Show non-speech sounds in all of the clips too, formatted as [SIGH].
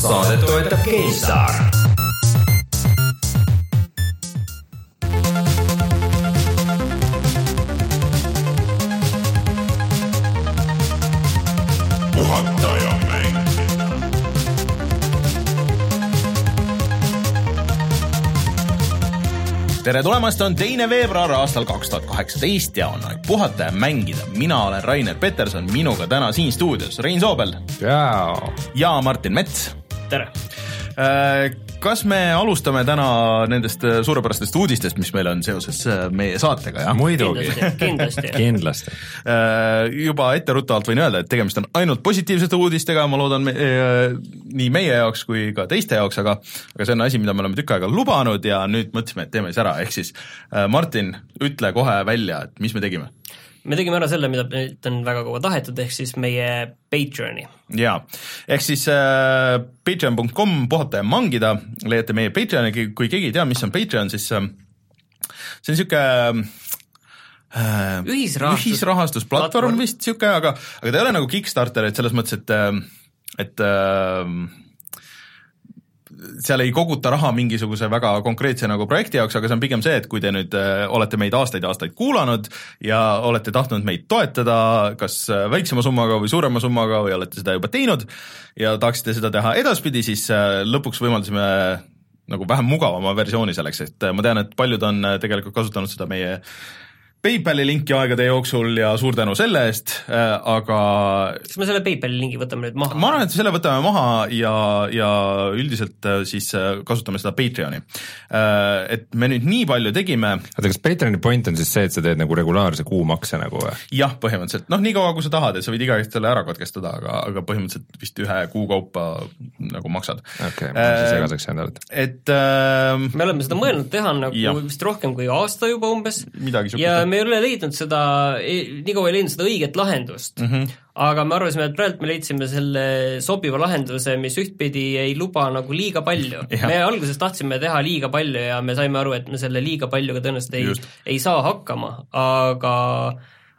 saadet toetab mäng. tere tulemast, on teine veebruar aastal kaks tuhat kaheksateist ja on aeg puhata ja mängida. mina olen Rainer Peterson, minuga täna siin stuudios Rein Soobel jaa, ja Martin Mets. Tere! kas me alustame täna nendest äh, suurepärastest uudistest, mis meil on seoses äh, meie saatega, jah? muidugi, kindlasti, kindlasti. [LAUGHS] Äh, juba etteruttavalt võin öelda, et tegemist on ainult positiivsete uudistega, ma loodan me, äh, nii meie jaoks kui ka teiste jaoks, aga aga see on asi, mida me oleme tükk aega lubanud ja nüüd mõtlesime, et teeme siis ära, ehk siis äh, Martin, ütle kohe välja, et mis me tegime me tegime ära selle, mida meilt on väga kaua tahetud, ehk siis meie Patreoni. jaa, ehk siis äh, patreon.com puhata ja mangida, leiate meie Patreoni, kui keegi ei tea, mis on Patreon, siis äh, see on niisugune äh, Ühisrahastus- ühisrahastusplatvorm platvorm. vist niisugune, aga, aga ta ei ole nagu Kickstarter, et selles mõttes, et äh, et äh, seal ei koguta raha mingisuguse väga konkreetse nagu projekti jaoks, aga see on pigem see, et kui te nüüd äh, olete meid aastaid ja aastaid kuulanud ja olete tahtnud meid toetada kas äh, väiksema summaga või suurema summaga või olete seda juba teinud ja tahaksite seda teha edaspidi, siis äh, lõpuks võimaldasime nagu vähem mugavama versiooni selleks, et ma tean, et paljud on tegelikult kasutanud seda meie PayPali linki aegade jooksul ja suur tänu selle eest, aga kas me selle PayPali lingi võtame nüüd maha? ma arvan, et selle võtame maha ja, ja üldiselt äh, siis äh, kasutame seda Patreoni. Et me nüüd nii palju tegime, oota, kas Patreoni point on siis see, et sa teed nagu regulaarse kuumakse nagu või? jah, põhimõtteliselt noh, nii kaua kui sa tahad, et sa võid iga hetk selle ära katkestada, aga, aga põhimõtteliselt vist ühe kuu kaupa nagu maksad. okei, ma olen siis segaseks jäänud, et et äh, me oleme seda mõelnud teha nagu Jah. vist rohkem kui aasta juba umbes midagi ja siukest. Me ei ole leidnud seda, nii kaua ei leidnud seda õiget lahendust mm. -hmm. aga me arvasime, et praegu me leidsime selle sobiva lahenduse, mis ühtpidi ei luba nagu liiga palju. [LAUGHS] Me alguses tahtsime teha liiga palju ja me saime aru, et me selle liiga paljuga tõenäoliselt ei ei saa hakkama, aga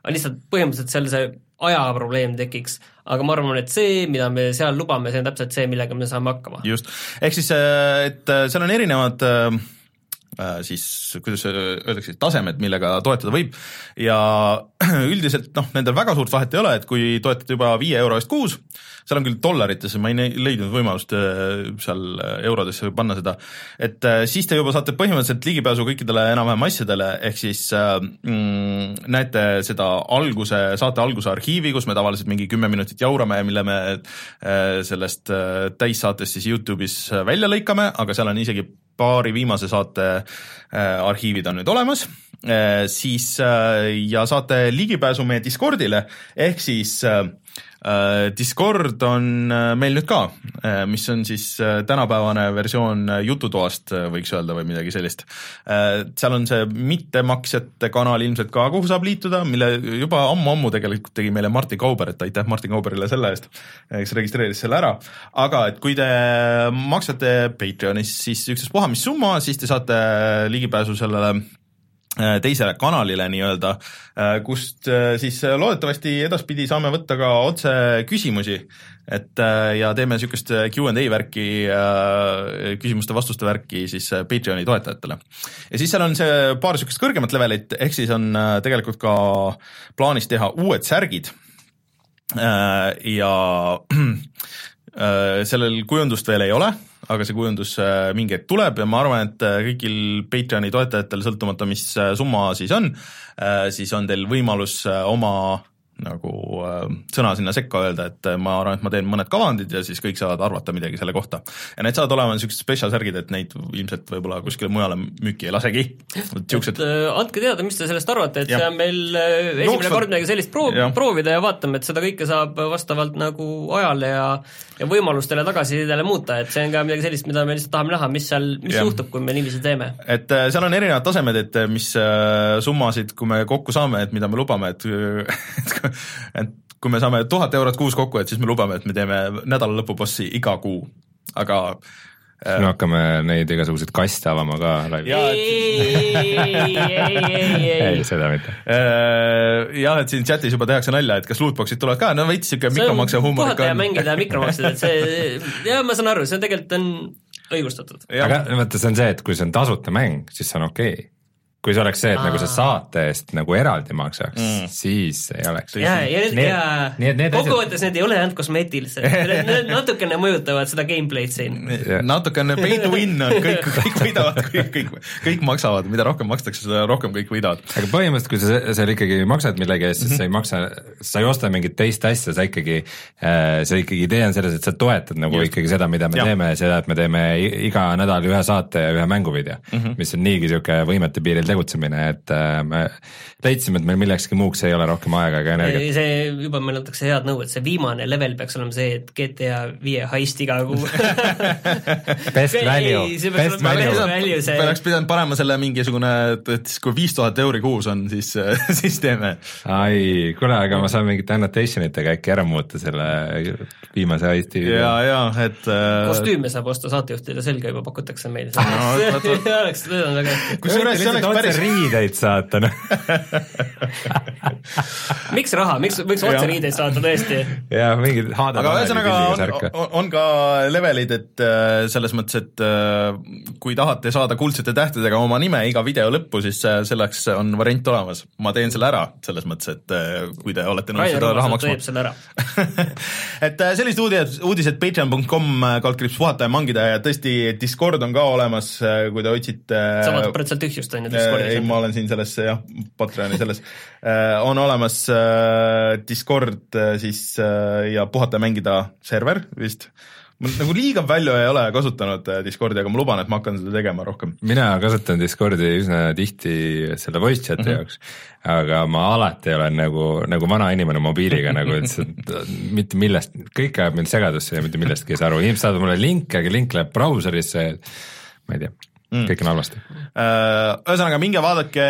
lihtsalt põhimõtteliselt seal see ajaprobleem tekiks, aga ma arvan, et see, mida me seal lubame, see on täpselt see, millega me saame hakkama. just, ehk siis, et seal on erinevad äh, siis kuidas öeldakse, tasemed, millega toetada võib. Ja [CLEARS THROAT] üldiselt noh, nendel väga suurt vahet ei ole, et kui toetate juba viie euro eest kuus, seal on küll dollarites, ma ei leidnud võimalust äh, seal eurodesse panna seda, et äh, siis te juba saate põhimõtteliselt ligipääsu kõikidele enam-vähem asjadele, ehk siis äh, mm, näete seda alguse, saate alguse arhiivi, kus me tavaliselt mingi kümme minutit jaurame ja mille me äh, sellest äh, täissaatest siis Youtube'is äh, välja lõikame, aga seal on isegi paari viimase saate äh, arhiivid on nüüd olemas siis äh, ja saate ligipääsu meie Discordile, ehk siis äh, äh, Discord on äh, meil nüüd ka äh,, mis on siis äh, tänapäevane versioon äh, jututoast, võiks öelda, või midagi sellist äh,. seal on see mittemaksjate kanal ilmselt ka, kuhu saab liituda, mille juba ammu-ammu tegelikult tegi meile Martin Kauber, et aitäh Martin Kauberile selle eest, kes registreeris selle ära, aga et kui te maksate Patreonis siis ükstaspuha mis summa, siis te saate ligipääsu sellele äh, teisele kanalile nii-öelda, kust äh, siis loodetavasti edaspidi saame võtta ka otse küsimusi, et äh, ja teeme niisugust Q and A värki, küsimuste-vastuste värki siis äh, Patreoni toetajatele. ja siis seal on see paar niisugust kõrgemat levelit, ehk siis on äh, tegelikult ka plaanis teha uued särgid. Äh, ja [CLEARS THROAT] äh, sellel kujundust veel ei ole, aga see kujundus äh, mingi hetk tuleb ja ma arvan, et äh, kõigil Patreoni toetajatel, sõltumata mis äh, summa siis on, siis on teil võimalus oma nagu äh, sõna sinna sekka öelda, et äh, ma arvan, et ma teen mõned kavandid ja siis kõik saavad arvata midagi selle kohta. ja need saavad olema niisugused spetsial särgid, et neid ilmselt võib-olla kuskile mujale müüki ei lasegi. niisugused et äh, andke teada, mis te sellest arvate, et Jah. see on meil esimene Jooksvalt- kord midagi sellist proov- proovida ja vaatame, et seda kõike saab vastavalt nagu ajale ja ja võimalustele tagasisidele muuta, et see on ka midagi sellist, mida me lihtsalt tahame näha, mis seal, mis Jah. juhtub, kui me niiviisi teeme. et seal on erinevad tasemed, et mis summasid, kui me kokku saame, et mida me lubame, et [LAUGHS] et kui- et kui me saame tuhat eurot kuus kokku, et siis me lubame, et me teeme nädala lõpubossi iga kuu, aga siis me hakkame neid igasuguseid kaste avama ka laivis. Jaa, ei, ei, ei, ei, ei ei, seda mitte. Äh, jah, et siin chatis juba tehakse nalja, et kas lootbox'id tulevad ka, no veits siuke mikromakse huumor ja on. mängida mikromaksid, et see, jaa, ma saan aru, see on tegelikult on õigustatud. aga vaata, see on see, et kui see on tasuta mäng, siis see on okei okay.. Kui see oleks see, et Aa. nagu sa saate eest nagu eraldi maksaks mm., siis ei oleks. ja, ja ja need- need asjad- kokkuvõttes need ei ole ainult kosmeetilised, [LAUGHS] need natukene mõjutavad seda gameplay'd siin. natukene pay to win on, kõik, kõik [LAUGHS] võidavad, kõik, kõik, kõik maksavad, mida rohkem makstakse, seda rohkem kõik võidavad. aga põhimõtteliselt, kui sa seal ikkagi maksad millegi eest, siis Mhm. sa ei maksa, sa ei osta mingit teist asja, sa ikkagi, see ikkagi idee on selles, et sa toetad nagu Just. ikkagi seda, mida me ja. teeme, seda, et me teeme iga nädal ühe saate ja ühe mänguvideo mm, Mhm. -hmm. mis on niigi niisugune võimete piiril tegutsemine, et äh, me leidsime, et meil millekski muuks ei ole rohkem aega ega energiat. see juba meil antakse head nõu, et see viimane level peaks olema see, et GTA viie heist iga kuu. [LAUGHS] Best value, best value me oleks pidanud panema selle mingisugune, et, et siis kui viis tuhat euri kuus on, siis, [LAUGHS] siis teeme. ai, kuule, aga ma saan mingite annotation itega äkki ära muuta selle viimase heisti. ja, ja et äh, kostüüme saab osta saatejuhtidele selga juba pakutakse meile. [LAUGHS] No, oleks, see on väga hästi. kusjuures see oleks päris, riideid saata, noh. [LAUGHS] miks raha, miks, võiks otse Jah. riideid saata tõesti? ja mingid Hada aga ühesõnaga on, on, on ka levelid, et äh, selles mõttes, et äh, kui tahate saada kuldsete tähtedega oma nime iga video lõppu, siis äh, selleks on variant olemas. ma teen selle ära, selles mõttes, et kui te olete nõus seda raha maksma teeb. selle ära. [LAUGHS] et sellised uudised, uudised patreon.com kaldkriips puhata ja mangida ja tõesti Discord on ka olemas, kui te otsite sa vaatad praegu seal tühjust on ju ei, ma olen siin selles jah, Patreoni selles, on olemas äh, Discord äh, siis äh, ja puhata ja mängida server vist. ma nagu liiga palju ei ole kasutanud äh, Discordi, aga ma luban, et ma hakkan seda tegema rohkem. mina kasutan Discordi üsna tihti selle voice chat'i mm. -hmm. jaoks, aga ma alati olen nagu, nagu vana inimene mobiiliga nagu, et [LAUGHS] mitte millest, kõik ajab mind segadusse ja mitte millestki ei saa aru, inimesed saadavad mulle linke, aga link läheb brauserisse, ma ei tea mm., kõik on halvasti. Äh, ühesõnaga minge vaadake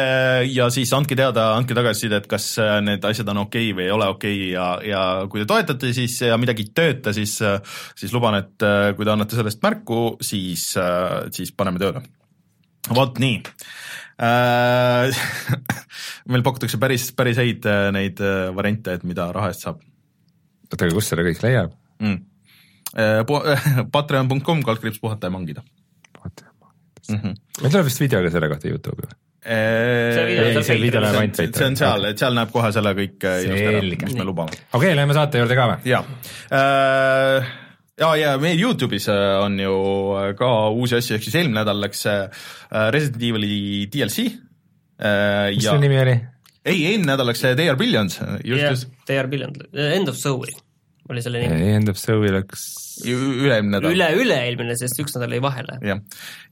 ja siis andke teada, andke tagasisidet, kas äh, need asjad on okei okay või ei ole okei okay ja, ja kui te toetate siis ja midagi ei tööta, siis, siis luban, et äh, kui te annate sellest märku, siis, siis paneme tööle. vot nii äh. [LAUGHS] meil pakutakse päris, päris häid äh, neid äh, variante, et mida raha eest saab oota, aga kust seda kõik leiab? mm. [LAUGHS] Patreon.com, kaldkriips puhata ja mangida mm. -hmm. meil tuleb vist video ka selle kohta Youtube'i või? See video ei, saab see video läheb ainult see on seal, et seal näeb kohe selle kõik äh, ilusti ära, mis me lubame. okei okay,, lähme saate juurde ka või? jaa äh,, ja, ja meil Youtube'is äh, on ju äh, ka uusi asju, ehk siis eelmine nädal läks äh, Resident Evil'i DLC äh, mis ja selle nimi oli? ei, eelmine nädal läks see They are Billions, just, just They are billion, End of Zoe oli selle nimi. End of Zoe läks üle-eelmine nädal. üle, üle-eelmine, sest üks nädal jäi vahele. jah,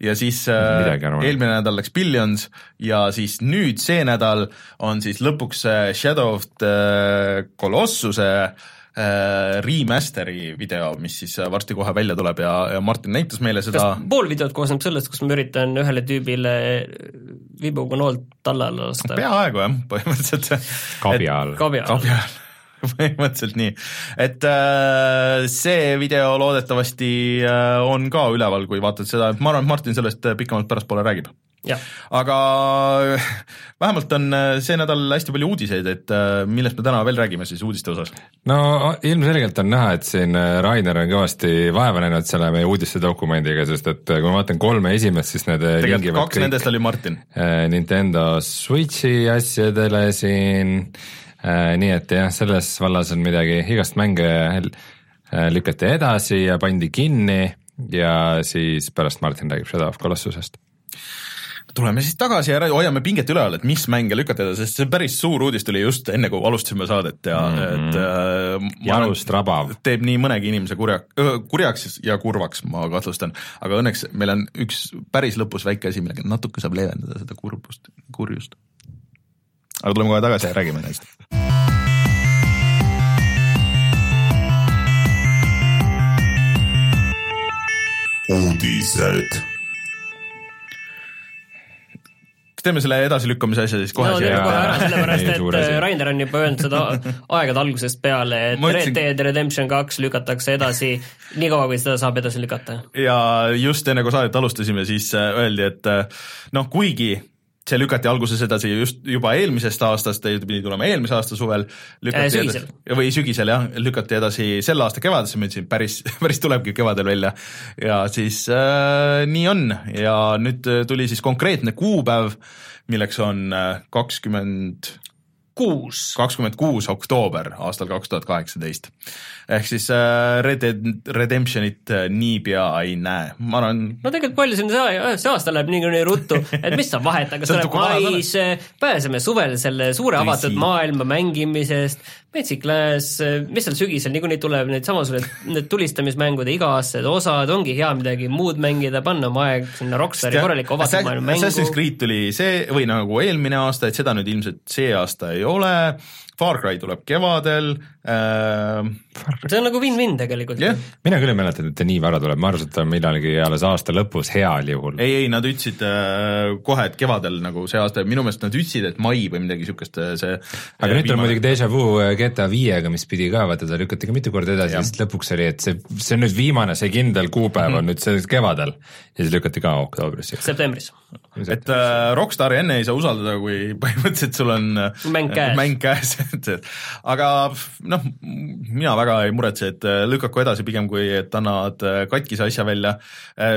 ja siis äh, eelmine nädal läks Billions ja siis nüüd see nädal on siis lõpuks see Shadow of the Colossuse äh, remaster'i video, mis siis äh, varsti kohe välja tuleb ja, ja Martin näitas meile seda kas pool videot koosneb sellest, kus ma üritan ühele tüübile vibuga noolt talla alla lasta? peaaegu jah, põhimõtteliselt. Kabja all. kabja all. [LAUGHS] põhimõtteliselt nii. et äh, see video loodetavasti äh, on ka üleval, kui vaatad seda, ma arvan, et Martin sellest äh, pikemalt pärastpoole räägib aga äh, vähemalt on äh, see nädal hästi palju uudiseid, et äh, millest me täna veel räägime siis uudiste osas. no ilmselgelt on näha, et siin Rainer on kõvasti vaeva näinud selle meie uudiste dokumendiga, sest et kui ma vaatan kolme esimest, siis need tegelikult kaks nendest oli Martin. Nintendo Switchi asjadele siin nii et jah, selles vallas on midagi, igast mänge äh, lükati edasi ja pandi kinni ja siis pärast Martin räägib Shadow of Colossusest. tuleme siis tagasi ja hoiame pinget üleval, et mis mänge lükatada, sest see päris suur uudis tuli just enne, kui alustasime saadet ja mm -hmm. et äh, jalust rabav. teeb nii mõnegi inimese kurja, kurjaks ja kurvaks, ma kahtlustan, aga õnneks meil on üks päris lõpus väike asi, millega natuke saab leevendada seda kurbust, kurjust. Aga tuleme kohe tagasi ja räägime neist. uudised. kas teeme selle edasilükkamise asja siis kohe no siia kohe ära, sellepärast et äh, Rainer on juba öelnud seda aegade algusest peale, et Ma Red ütlesin- Dead Redemption kaks lükatakse edasi nii kaua, kui seda saab edasi lükata. ja just enne kui saadet alustasime, siis äh, öeldi, et äh, noh, kuigi see lükati alguses edasi just juba eelmisest aastast, ta pidi tulema eelmise aasta suvel, Äh, sügisel. või sügisel jah, lükati edasi selle aasta kevadesse, ma ütlesin päris, [LAUGHS] päris tulebki kevadel välja ja siis äh, nii on ja nüüd tuli siis konkreetne kuupäev, milleks on äh, kakskümmend kuus. kakskümmend kuus oktoober aastal kaks tuhat kaheksateist. ehk siis äh, Red Dead Redemptionit äh, niipea ei näe, ma arvan, no tegelikult palju siin see, see aasta läheb niikuinii ruttu, et mis sa vahet, [LAUGHS] vana sa mais, pääseme suvel selle suure avatud maailma mängimisest, Metsik Lääs, mis seal sügisel niikuinii tuleb need samasugused need tulistamismängude iga-aastased osad, ongi hea midagi muud mängida, panna oma aeg sinna Rockstari korralikku avatud maailma Assassin's mängu. Creed tuli see või nagu eelmine aasta, et seda nüüd ilmselt see aasta ei ole, Far Cry tuleb kevadel äh,, see on nagu win-win tegelikult. Jah, mina küll ei mäleta, et ta nii vara tuleb, ma arvasin, et ta on millalgi alles aasta lõpus heal juhul. ei, ei nad ütlesid äh, kohe, et kevadel nagu see aasta, minu meelest nad ütlesid, et mai või midagi niisugust, see aga nüüd tuleb muidugi déjà vu äh, GTA viiega, mis pidi ka, vaata ta lükati ka mitu korda edasi ja siis lõpuks oli, et see, see on nüüd viimane, see kindel kuupäev on nüüd see kevadel. Ja siis lükati ka oktoobrisse. septembris. et äh, Rockstari enne ei saa usaldada, kui [LAUGHS] põhimõtteliselt sul on äh, Mäng käes. mäng käes, [LAUGHS] et, et aga noh, mina väga ei muretse, et äh, lükaku edasi pigem, kui et annavad äh, katkise asja välja,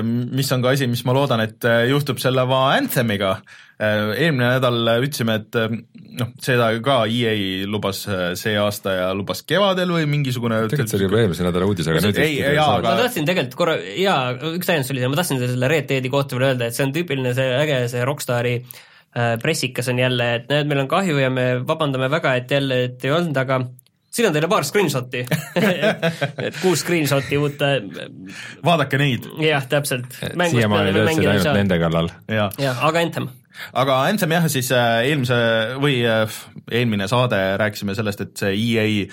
mis on ka asi, mis ma loodan, et äh, juhtub selle va Anthemiga. eelmine nädal ütlesime, et äh, noh, seda ka EA lubas äh, see aasta ja lubas kevadel või mingisugune tegelikult see oli juba eelmise nädala uudis, aga nüüd Ei, ei, jaa, ma aga- tahtsin tegelikult korra, jaa, üks täiendus oli see, ma tahtsin selle Red Deadi kohta veel öelda, et see on tüüpiline see äge see Rockstari äh, pressikas on jälle, et näed, meil on kahju ja me vabandame väga, et jälle, et ei olnud, aga siin on teile paar screenshot'i [LAUGHS] et kuus screenshot'i uut, vaadake neid jah, täpselt. siiamaani töötasid ainult nende kallal. ja jah, aga Anthem. aga Anthem jah, siis äh, eelmise või äh, eelmine saade rääkisime sellest, et see EA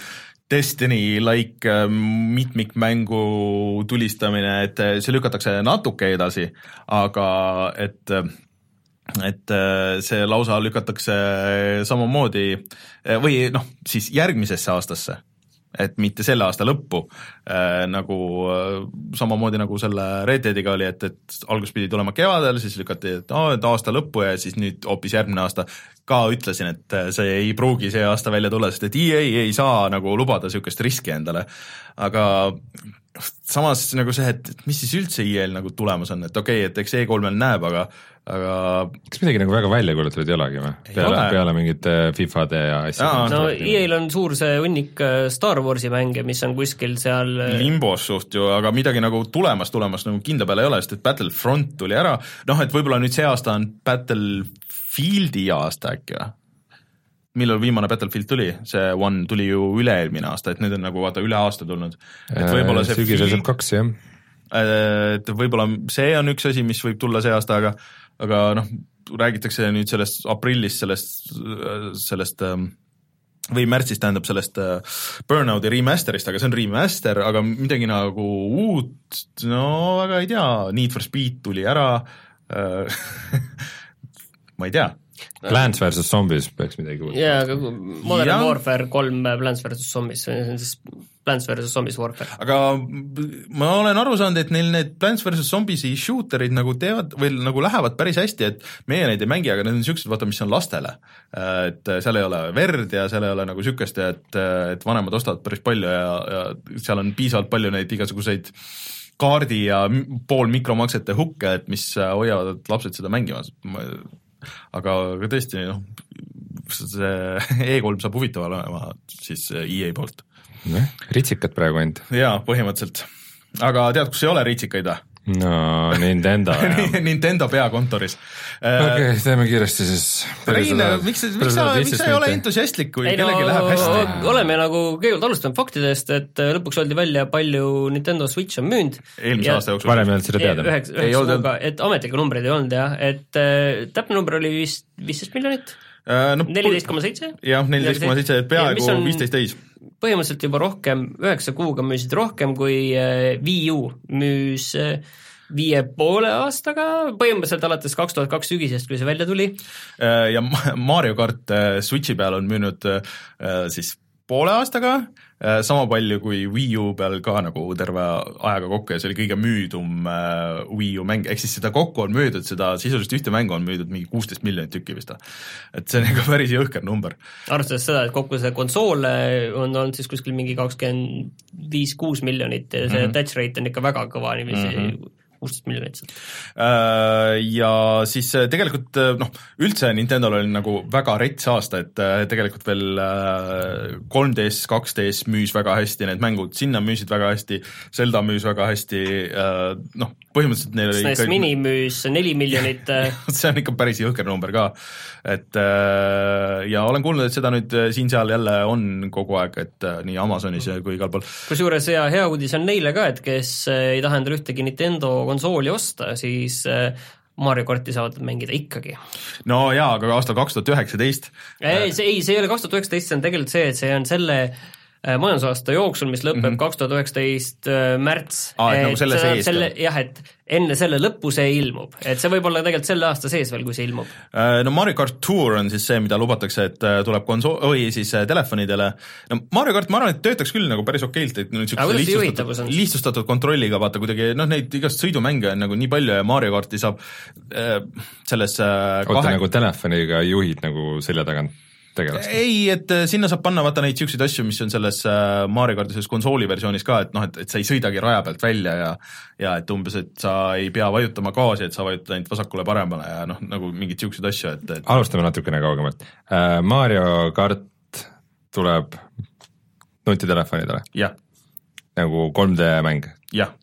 Destiny-like äh, mitmikmängu tulistamine, et äh, see lükatakse natuke edasi, aga et äh, et äh, see lausa lükatakse samamoodi äh, või noh, siis järgmisesse aastasse, et mitte selle aasta lõppu äh,, nagu samamoodi nagu selle Red Deadiga oli, et, et alguses pidi tulema kevadel, siis lükati, et aa, et aasta lõppu ja siis nüüd hoopis järgmine aasta. ka ütlesin, et see ei pruugi see aasta välja tulla, sest et EA ei saa nagu lubada niisugust riski endale, aga samas nagu see, et mis siis üldse EA-l nagu tulemas on, et okei okay,, et eks E3-l näeb, aga aga kas midagi nagu väga välja kuulutatud ei olegi või? Peale peale mingite Fifade ja asjade. no EA-l on suur see hunnik äh, Star Warsi mänge, mis on kuskil seal äh, limbos suht ju, aga midagi nagu tulemas, tulemas nagu kindla peale ei ole, sest et Battlefront tuli ära, noh et võib-olla nüüd see aasta on Battlefieldi aasta äkki või? millal viimane Battlefield tuli, see One tuli ju üle-eelmine aasta, et nüüd on nagu vaata üle aasta tulnud. et võib-olla see Äh, sügisel saab kaks jah. et võib-olla see on üks asi, mis võib tulla see aasta, aga aga noh, räägitakse nüüd sellest aprillist, sellest, sellest ähm, või märtsis tähendab sellest äh, Burnouti remaster'ist, aga see on remaster, aga midagi nagu uut, no väga ei tea, Need for Speed tuli ära äh, [LAUGHS] ma ei tea Plants versus Zombies peaks midagi kuulda. jaa, aga Modern Jah. Warfare kolm äh, Plants versus Zombies, see on siis Plants versus Zombies Warfare. aga ma olen aru saanud, et neil need Plants versus Zombies'i shooter'id nagu teevad või nagu lähevad päris hästi, et meie neid ei mängi, aga need on niisugused, vaata, mis on lastele. et seal ei ole verd ja seal ei ole nagu niisugust, et, et vanemad ostavad päris palju ja, ja seal on piisavalt palju neid igasuguseid kaardi ja m- poolmikromaksete hukke, et mis hoiavad lapsed seda mängimas. aga, aga tõesti noh, see E3 saab huvitav olema siis EA poolt noh, ritsikad praegu ainult. jaa, põhimõtteliselt. aga tead, kus ei ole ritsikaid või? No Nintendo [LAUGHS] jah. Nintendo peakontoris. okei, teeme kiiresti siis. Rein, miks, miks sa, miks sa ei ole entusiastlik, kui ei no kellelgi läheb hästi? oleme nagu kõigepealt alustanud faktidest, et äh, lõpuks öeldi välja, palju Nintendo Switch on müünud. eelmise aasta jooksul. varem ei olnud seda teada. üheksa olnud, kuuga, et ametlikke numbreid ei olnud jah, et äh, täpne number oli vist viisteist miljonit, no, neliteist koma seitse. Äh, jah, neliteist koma seitse, peaaegu viisteist täis. Põhimõtteliselt juba rohkem, üheksa kuuga müüsid rohkem kui äh, Wii U müüs äh, viie poole aastaga, põhimõtteliselt alates kaks tuhat kaks sügisest, kui see välja tuli. Äh, ja Mario kart Switchi peal on müünud siis poole aastaga sama palju kui Wii U peal ka nagu terve ajaga kokku ja see oli kõige müüdum Wii U mäng, ehk siis seda kokku on müüdud, seda sisuliselt ühte mängu on müüdud mingi kuusteist miljonit tükki vist et see on ikka [LAUGHS] päris jõhker number. arvestades seda, et kokku see konsool on olnud siis kuskil mingi kakskümmend viis, kuus miljonit ja see mm -hmm. touch rate on ikka väga kõva niiviisi mm -hmm kuusteist miljonit sealt. Äh, ja siis äh, tegelikult äh, noh, üldse Nintendo'l oli nagu väga rets aasta, et tegelikult veel 3DS, 2DS müüs väga hästi, need mängud sinna müüsid väga hästi, Zelda müüs väga hästi, noh, põhimõtteliselt neil oli SNES ikka... Mini müüs neli miljonit [LAUGHS] see on ikka päris jõhker number ka, et ja olen kuulnud, et seda nüüd siin-seal jälle on kogu aeg, et nii Amazonis kui igal pool. kusjuures hea, hea uudis on neile ka, et kes ei taha endale ühtegi Nintendo konsooli osta, siis äh, Mario karti saavad mängida ikkagi. no jaa, aga aastal kaks tuhat üheksateist. ei, see ei, see ei ole kaks tuhat üheksateist, see on tegelikult see, et see on selle äh, majandusaasta jooksul, mis lõpeb mhm. kaks tuhat üheksateist äh, märts. nagu selle selle, jah, et enne selle lõppu see ilmub, et see võib olla tegelikult selle aasta sees veel, kui see ilmub. Äh, no Mario kart Tour on siis see, mida lubatakse, et äh, tuleb konsool, või siis äh, telefonidele, no Mario kart, ma arvan, et töötaks küll nagu päris okeilt, et niisuguse lihtsustatud, lihtsustatud kontrolliga vaata kuidagi noh, neid igast sõidumänge on nagu nii palju ja Mario karti saab äh, selles äh, oota kahe... nagu telefoniga juhid nagu selja tagant tegelast? ei, et äh, sinna saab panna vaata neid niisuguseid asju, mis on selles äh, Mario kardi selles konsooli versioonis ka, et noh, et, et sa ei sõidagi raja pealt välja ja ja et umbes, et sa ei pea vajutama gaasi, et sa vajutad ainult vasakule-paremale ja noh, nagu mingeid niisuguseid asju, et, et alustame natukene kaugemalt uh,. Mario kart tuleb nutitelefonidele? nagu 3D mäng? jah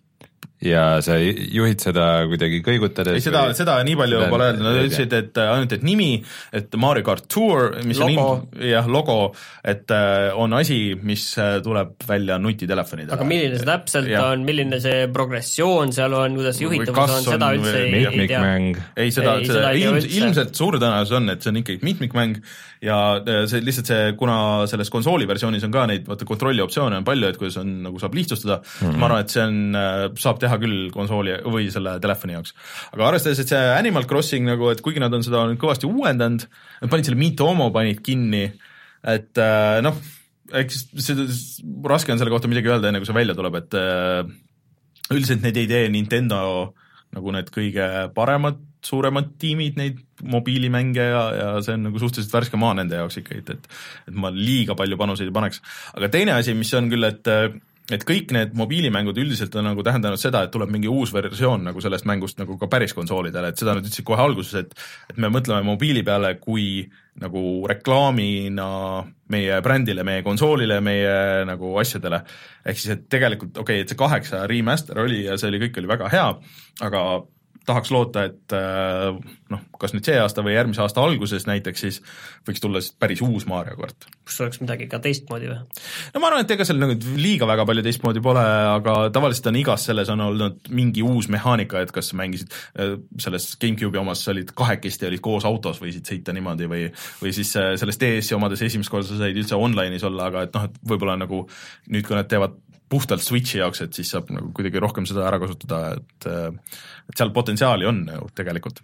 ja sa juhid seda kuidagi kõigutades? ei, seda, seda nii palju pole öeldud, nad ütlesid, et äh, ainult, et nimi, et Mario kart Tour, mis logo. on jah, logo, et äh, on asi, mis äh, tuleb välja nutitelefonidele. aga milline see täpselt ja. on, milline see progressioon seal on, kuidas juhitavus on, seda üldse ei, ei tea? ei, seda, seda, seda ilm, ilmselt suur tõenäosus on, et see on ikkagi mitmikmäng ja see lihtsalt see, kuna selles konsooli versioonis on ka neid vaata kontrolli optsioone on palju, et kuidas on, nagu saab lihtsustada mm, -hmm. ma arvan, et see on, saab teha küll konsooli või selle telefoni jaoks. aga arvestades, et see Animal Crossing nagu, et kuigi nad on seda nüüd kõvasti uuendanud, nad panid selle Miitomo panid kinni, et äh, noh, eks seda, raske on selle kohta midagi öelda, enne kui see välja tuleb, et äh, üldiselt neid ei tee Nintendo nagu need kõige paremad suuremad tiimid neid mobiilimänge ja, ja see on nagu suhteliselt värske maa nende jaoks ikkagi, et, et et ma liiga palju panuseid ei paneks. aga teine asi, mis on küll, et et kõik need mobiilimängud üldiselt on nagu tähendanud seda, et tuleb mingi uus versioon nagu sellest mängust nagu ka päris konsoolidele, et seda nad ütlesid kohe alguses, et et me mõtleme mobiili peale kui nagu reklaamina meie brändile, meie konsoolile, meie nagu asjadele. ehk siis, et tegelikult okei okay,, et see kaheksa remaster oli ja see oli, kõik oli väga hea, aga tahaks loota, et äh, noh, kas nüüd see aasta või järgmise aasta alguses näiteks siis võiks tulla siis päris uus Mario kart. kas oleks midagi ka teistmoodi või? no ma arvan, et ega seal nagu liiga väga palju teistmoodi pole, aga tavaliselt on igas selles on olnud mingi uus mehaanika, et kas mängisid äh, selles GameCube'i omas olid kahekesti, olid koos autos, võisid sõita niimoodi või või siis äh, selles DS-i omades esimest korda sa said üldse online'is olla, aga et noh, et võib-olla nagu nüüd, kui nad teevad puhtalt Switchi jaoks, et siis saab nagu kuidagi rohkem seda ära kasutada, et et seal potentsiaali on ju tegelikult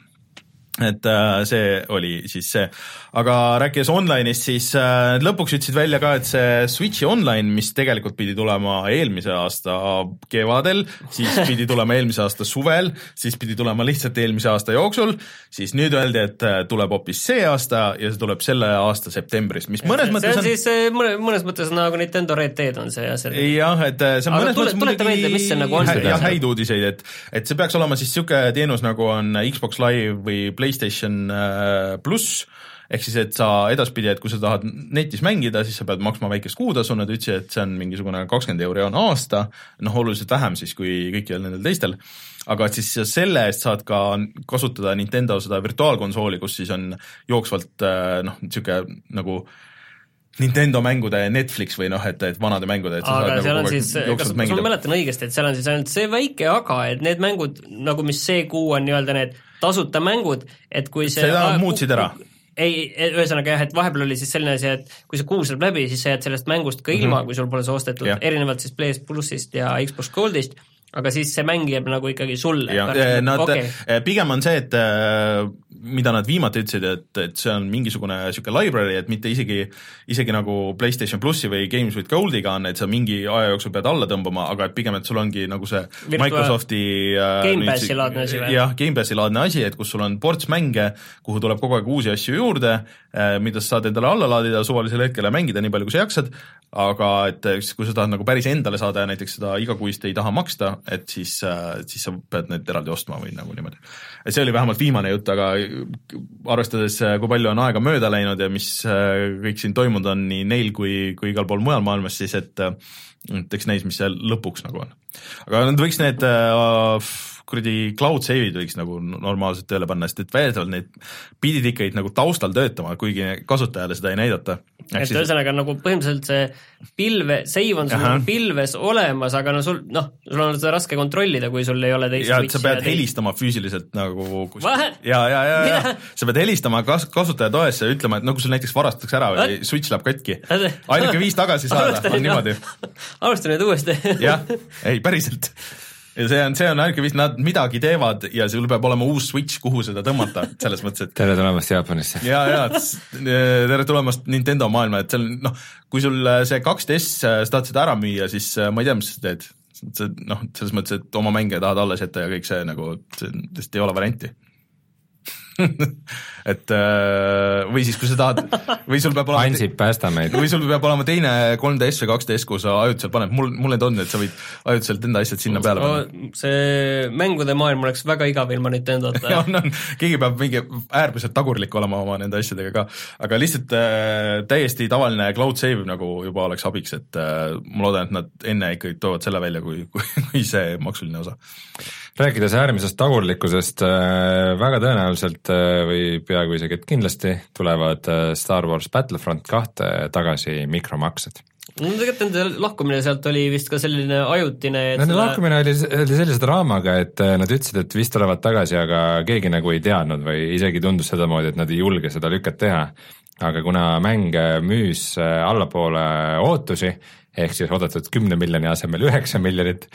et äh, see oli siis see, aga rääkides online'ist, siis äh, lõpuks ütlesid välja ka, et see Switchi online, mis tegelikult pidi tulema eelmise aasta kevadel, siis [LAUGHS] pidi tulema eelmise aasta suvel, siis pidi tulema lihtsalt eelmise aasta jooksul, siis nüüd öeldi, et äh, tuleb hoopis see aasta ja see tuleb selle aasta septembris, mis mõnes see mõttes on siis mõne, mõnes mõttes nagu Nintendo Red Dead on see jah, see jah, et see on mõnes tule, mõttes tuleta meelde, mis see nagu on. jah, häid uudiseid, et et see peaks olema siis niisugune teenus, nagu on Xbox Live või PlayStation äh, pluss, ehk siis, et sa edaspidi, et kui sa tahad netis mängida, siis sa pead maksma väikest kuutasu, nad ütlesid, et see on mingisugune kakskümmend euri on aasta, noh, oluliselt vähem siis kui kõikidel nendel teistel, aga et siis selle eest saad ka kasutada Nintendo seda virtuaalkonsooli, kus siis on jooksvalt äh, noh, niisugune nagu Nintendo mängude Netflix või noh, et, et vanade mängude, et sa aga saad seal nagu on siis, kas, kas ma mäletan õigesti, et seal on siis ainult see väike aga, et need mängud nagu, mis see kuu on nii-öelda need tasuta mängud, et kui see seda nad muutsid ära. ei, ühesõnaga jah, et vahepeal oli siis selline asi, et kui see kuu saab läbi, siis sa jääd sellest mängust ka ilma mm, -hmm. kui sul pole see ostetud, erinevalt siis PS plussist ja Xbox Goldist, aga siis see mäng jääb nagu ikkagi sulle. ja nad okay., pigem on see, et äh, mida nad viimati ütlesid, et, et see on mingisugune niisugune library, et mitte isegi, isegi nagu PlayStation plussi või Games with Goldiga on, et sa mingi aja jooksul pead alla tõmbama, aga et pigem, et sul ongi nagu see Virtua- Microsofti äh, Game nüüd Passi si- laadne asi või? jah, Gamepassi laadne asi, et kus sul on ports mänge, kuhu tuleb kogu aeg uusi asju juurde, mida sa saad endale alla laadida suvalisel hetkel ja mängida nii palju, kui sa jaksad, aga et kui sa tahad nagu päris endale saada ja näiteks seda igakuist ei taha maksta, et siis, siis sa pead need eraldi ostma või nagu niimoodi. et see oli vähemalt viimane jutt, aga arvestades, kui palju on aega mööda läinud ja mis eh, kõik siin toimunud on nii neil kui, kui igal pool mujal maailmas, siis et et eks näis, mis seal lõpuks nagu on. aga nad võiks need äh, kuradi cloud save'id võiks nagu normaalselt tööle panna, sest et väidetavalt need pidid ikkagi nagu taustal töötama, kuigi kasutajale seda ei näidata. et ühesõnaga nagu põhimõtteliselt see pilve, save on sul nagu pilves olemas, aga no sul noh, sul on seda raske kontrollida, kui sul ei ole teist ja et sa pead ja teist- helistama füüsiliselt nagu kus... Ja, ja, ja, ja sa pead helistama kas-, kasutajatoesse ja ütlema, et no kui sul näiteks varastatakse ära või What? switch läheb katki, ainuke viis tagasi saada on niimoodi. [LAUGHS] alusta nüüd uuesti. jah, ei päriselt. Ja see on, see on ainuke viis, nad midagi teevad ja sul peab olema uus switch, kuhu seda tõmmata, selles mõttes, et tere tulemast Jaapanisse. ja, ja tere tulemast Nintendo maailma, et seal noh, kui sul see 2DS, sa tahad seda ära müüa, siis äh, ma ei tea, mis sa teed. see noh, selles mõttes, et oma mänge tahad alles jätta ja kõik see nagu, see lihtsalt ei ole varianti. [LAUGHS] et äh, või siis, kui sa tahad või sul peab olema Ansip, päästa meid. või sul peab olema teine 3DS või 2DS, kuhu sa ajutiselt paned, mul, mul need on, et sa võid ajutiselt enda asjad sinna peale panna. see mängude maailm oleks väga igav ilma Nintendota ja. [LAUGHS] on, on, keegi peab mingi äärmiselt tagurlik olema oma nende asjadega ka, aga lihtsalt äh, täiesti tavaline cloud save nagu juba oleks abiks, et äh, ma loodan, et nad enne ikkagi toovad selle välja, kui, kui, kui see maksuline osa. Rääkides äärmisest tagurlikkusest, väga tõenäoliselt äh, või peaaegu isegi, et kindlasti tulevad äh, Star Wars Battlefront kahte tagasi mikromaksed. no tegelikult nende lahkumine sealt oli vist ka selline ajutine, et Nende selle- lahkumine oli, oli sellise draamaga, et äh, nad ütlesid, et vist tulevad tagasi, aga keegi nagu ei teadnud või isegi tundus sedamoodi, et nad ei julge seda lüket teha. aga kuna mäng müüs äh, allapoole ootusi, ehk siis oodatud kümne miljoni asemel üheksa miljonit,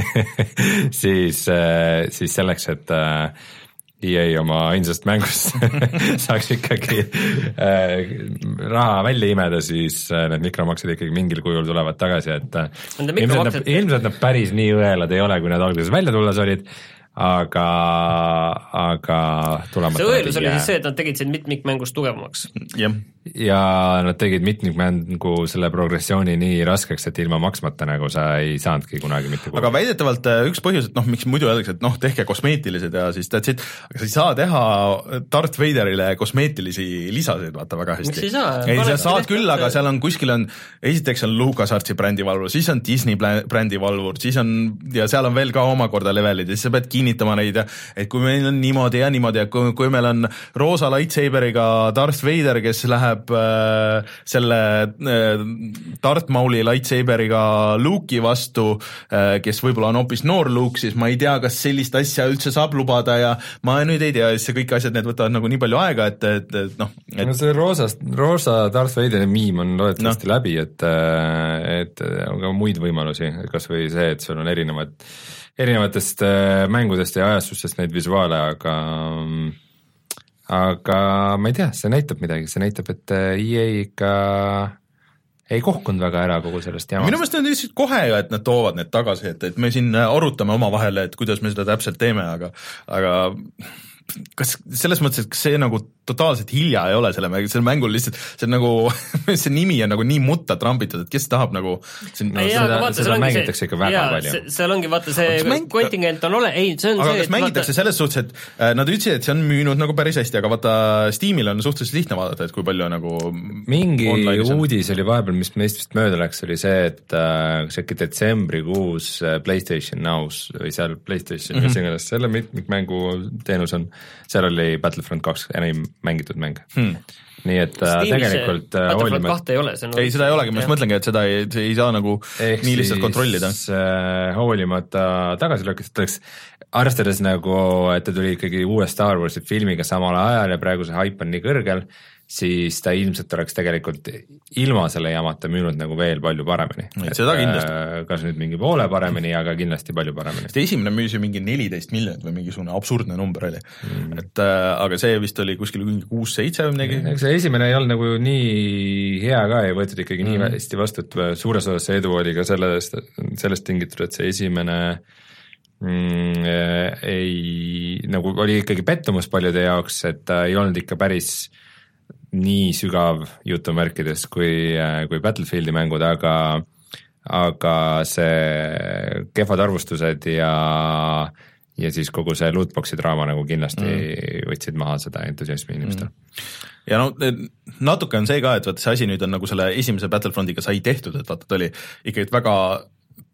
[LAUGHS] siis, siis selleks, et äh, EA oma ainsast mängust [LAUGHS] saaks ikkagi äh, raha välja imeda, siis äh, need mikromaksed ikkagi mingil kujul tulevad tagasi, et äh, ilmselt nad, ilmselt nad päris nii õelad ei ole, kui nad alguses välja tulles olid, aga, aga tulemata see õelus oli siis see, et nad tegid sind mitmikmängust tugevamaks. jah, ja nad tegid mitmikmängu selle progressiooni nii raskeks, et ilma maksmata nagu sa ei saanudki kunagi mitte aga väidetavalt äh, üks põhjus, et noh, miks muidu öeldakse, et noh, tehke kosmeetilised ja siis that's it, aga sa ei saa teha Darth Vaderile kosmeetilisi lisasid, vaata väga hästi. Miks ei saa? ei, sa saad küll, aga seal on kuskil on, esiteks on LucasArtsi brändivalvur, siis on Disney plä- brändivalvur, siis on ja seal on veel ka omakorda levelid ja siis sa pead kinnitama neid ja et kui meil on niimoodi ja niimoodi ja kui, kui meil on roosa lightsaberiga Darth Vader, kes läheb äh, selle äh, Darth Mauli lightsaberiga Luke'i vastu äh,, kes võib-olla on hoopis noor Luke, siis ma ei tea, kas sellist asja üldse saab lubada ja ma nüüd ei tea, siis see kõik asjad, need võtavad nagu nii palju aega, et, et, et noh, et no see roosast, roosa Darth Vaderi miim on loodetavasti no. läbi, et, et on ka muid võimalusi, kas või see, et sul on erinevad, erinevatest äh, mängudest ja ajastustest neid visuaale, aga aga ma ei tea, see näitab midagi, see näitab, et äh, EA ikka ei kohkunud väga ära kogu sellest minu jamast. meelest nad ütlesid kohe ju, et nad toovad need tagasi, et, et me siin arutame omavahel, et kuidas me seda täpselt teeme, aga, aga kas selles mõttes, et kas see nagu totaalselt hilja ei ole selle mängu, sellel mängul lihtsalt, see on nagu, [LAUGHS] see nimi on nagu nii mutta trambitud, et kes tahab nagu siin No Ei, seda- vaata, seda mängitakse ikka väga palju. see- seal ongi vaata see mäng- kontingent on ole-, ei, see on aga see, kas mängitakse selles suhtes, et äh, nad ütlesid, et see on müünud nagu päris hästi, aga vaata Steamil on suhteliselt lihtne vaadata, et kui palju nagu mingi uudis oli vahepeal, mis meist vist mööda läks, oli see, et äh, kas äkki detsembrikuus äh, Playstation Now's või seal Playstation mm, -hmm. iganes selle mitmikmängu teenus on, seal oli Battlefront kaks enim mängitud mäng hmm.. nii et äh, tegelikult äh, Battlefront hoolimata kahte ei ole, see on ei, seda ei olegi, ma just mõtlengi, et seda ei, ei saa nagu ehk nii lihtsalt kontrollida. äh, hoolimata tagasilöökidest oleks, arvestades nagu, et ta tuli ikkagi uue Star Warsi filmiga samal ajal ja praegu see haip on nii kõrgel, siis ta ilmselt oleks tegelikult ilma selle jamata müünud nagu veel palju paremini. Seda kindlasti. äh, kas nüüd mingi poole paremini, aga kindlasti palju paremini. sest esimene müüs ju mingi neliteist miljonit või mingisugune absurdne number oli mm.. et äh, aga see vist oli kuskil mingi kuus-seitse või midagi. eks see esimene ei olnud nagu nii hea ka, ei võetud ikkagi mm. nii hästi vastu, et suures osas see edu oli ka sellest, sellest tingitud, et see esimene mm, ei, nagu oli ikkagi pettumus paljude jaoks, et ta ei olnud ikka päris nii sügav jutumärkides kui, kui Battlefieldi mängud, aga aga see kehvad arvustused ja ja siis kogu see lootbox'i draama nagu kindlasti mm. võtsid maha seda entusiasmi inimestel mm. ja no natuke on see ka, et vaata see asi nüüd on nagu selle esimese Battlefrontiga sai tehtud, et vaata ta oli ikkagi väga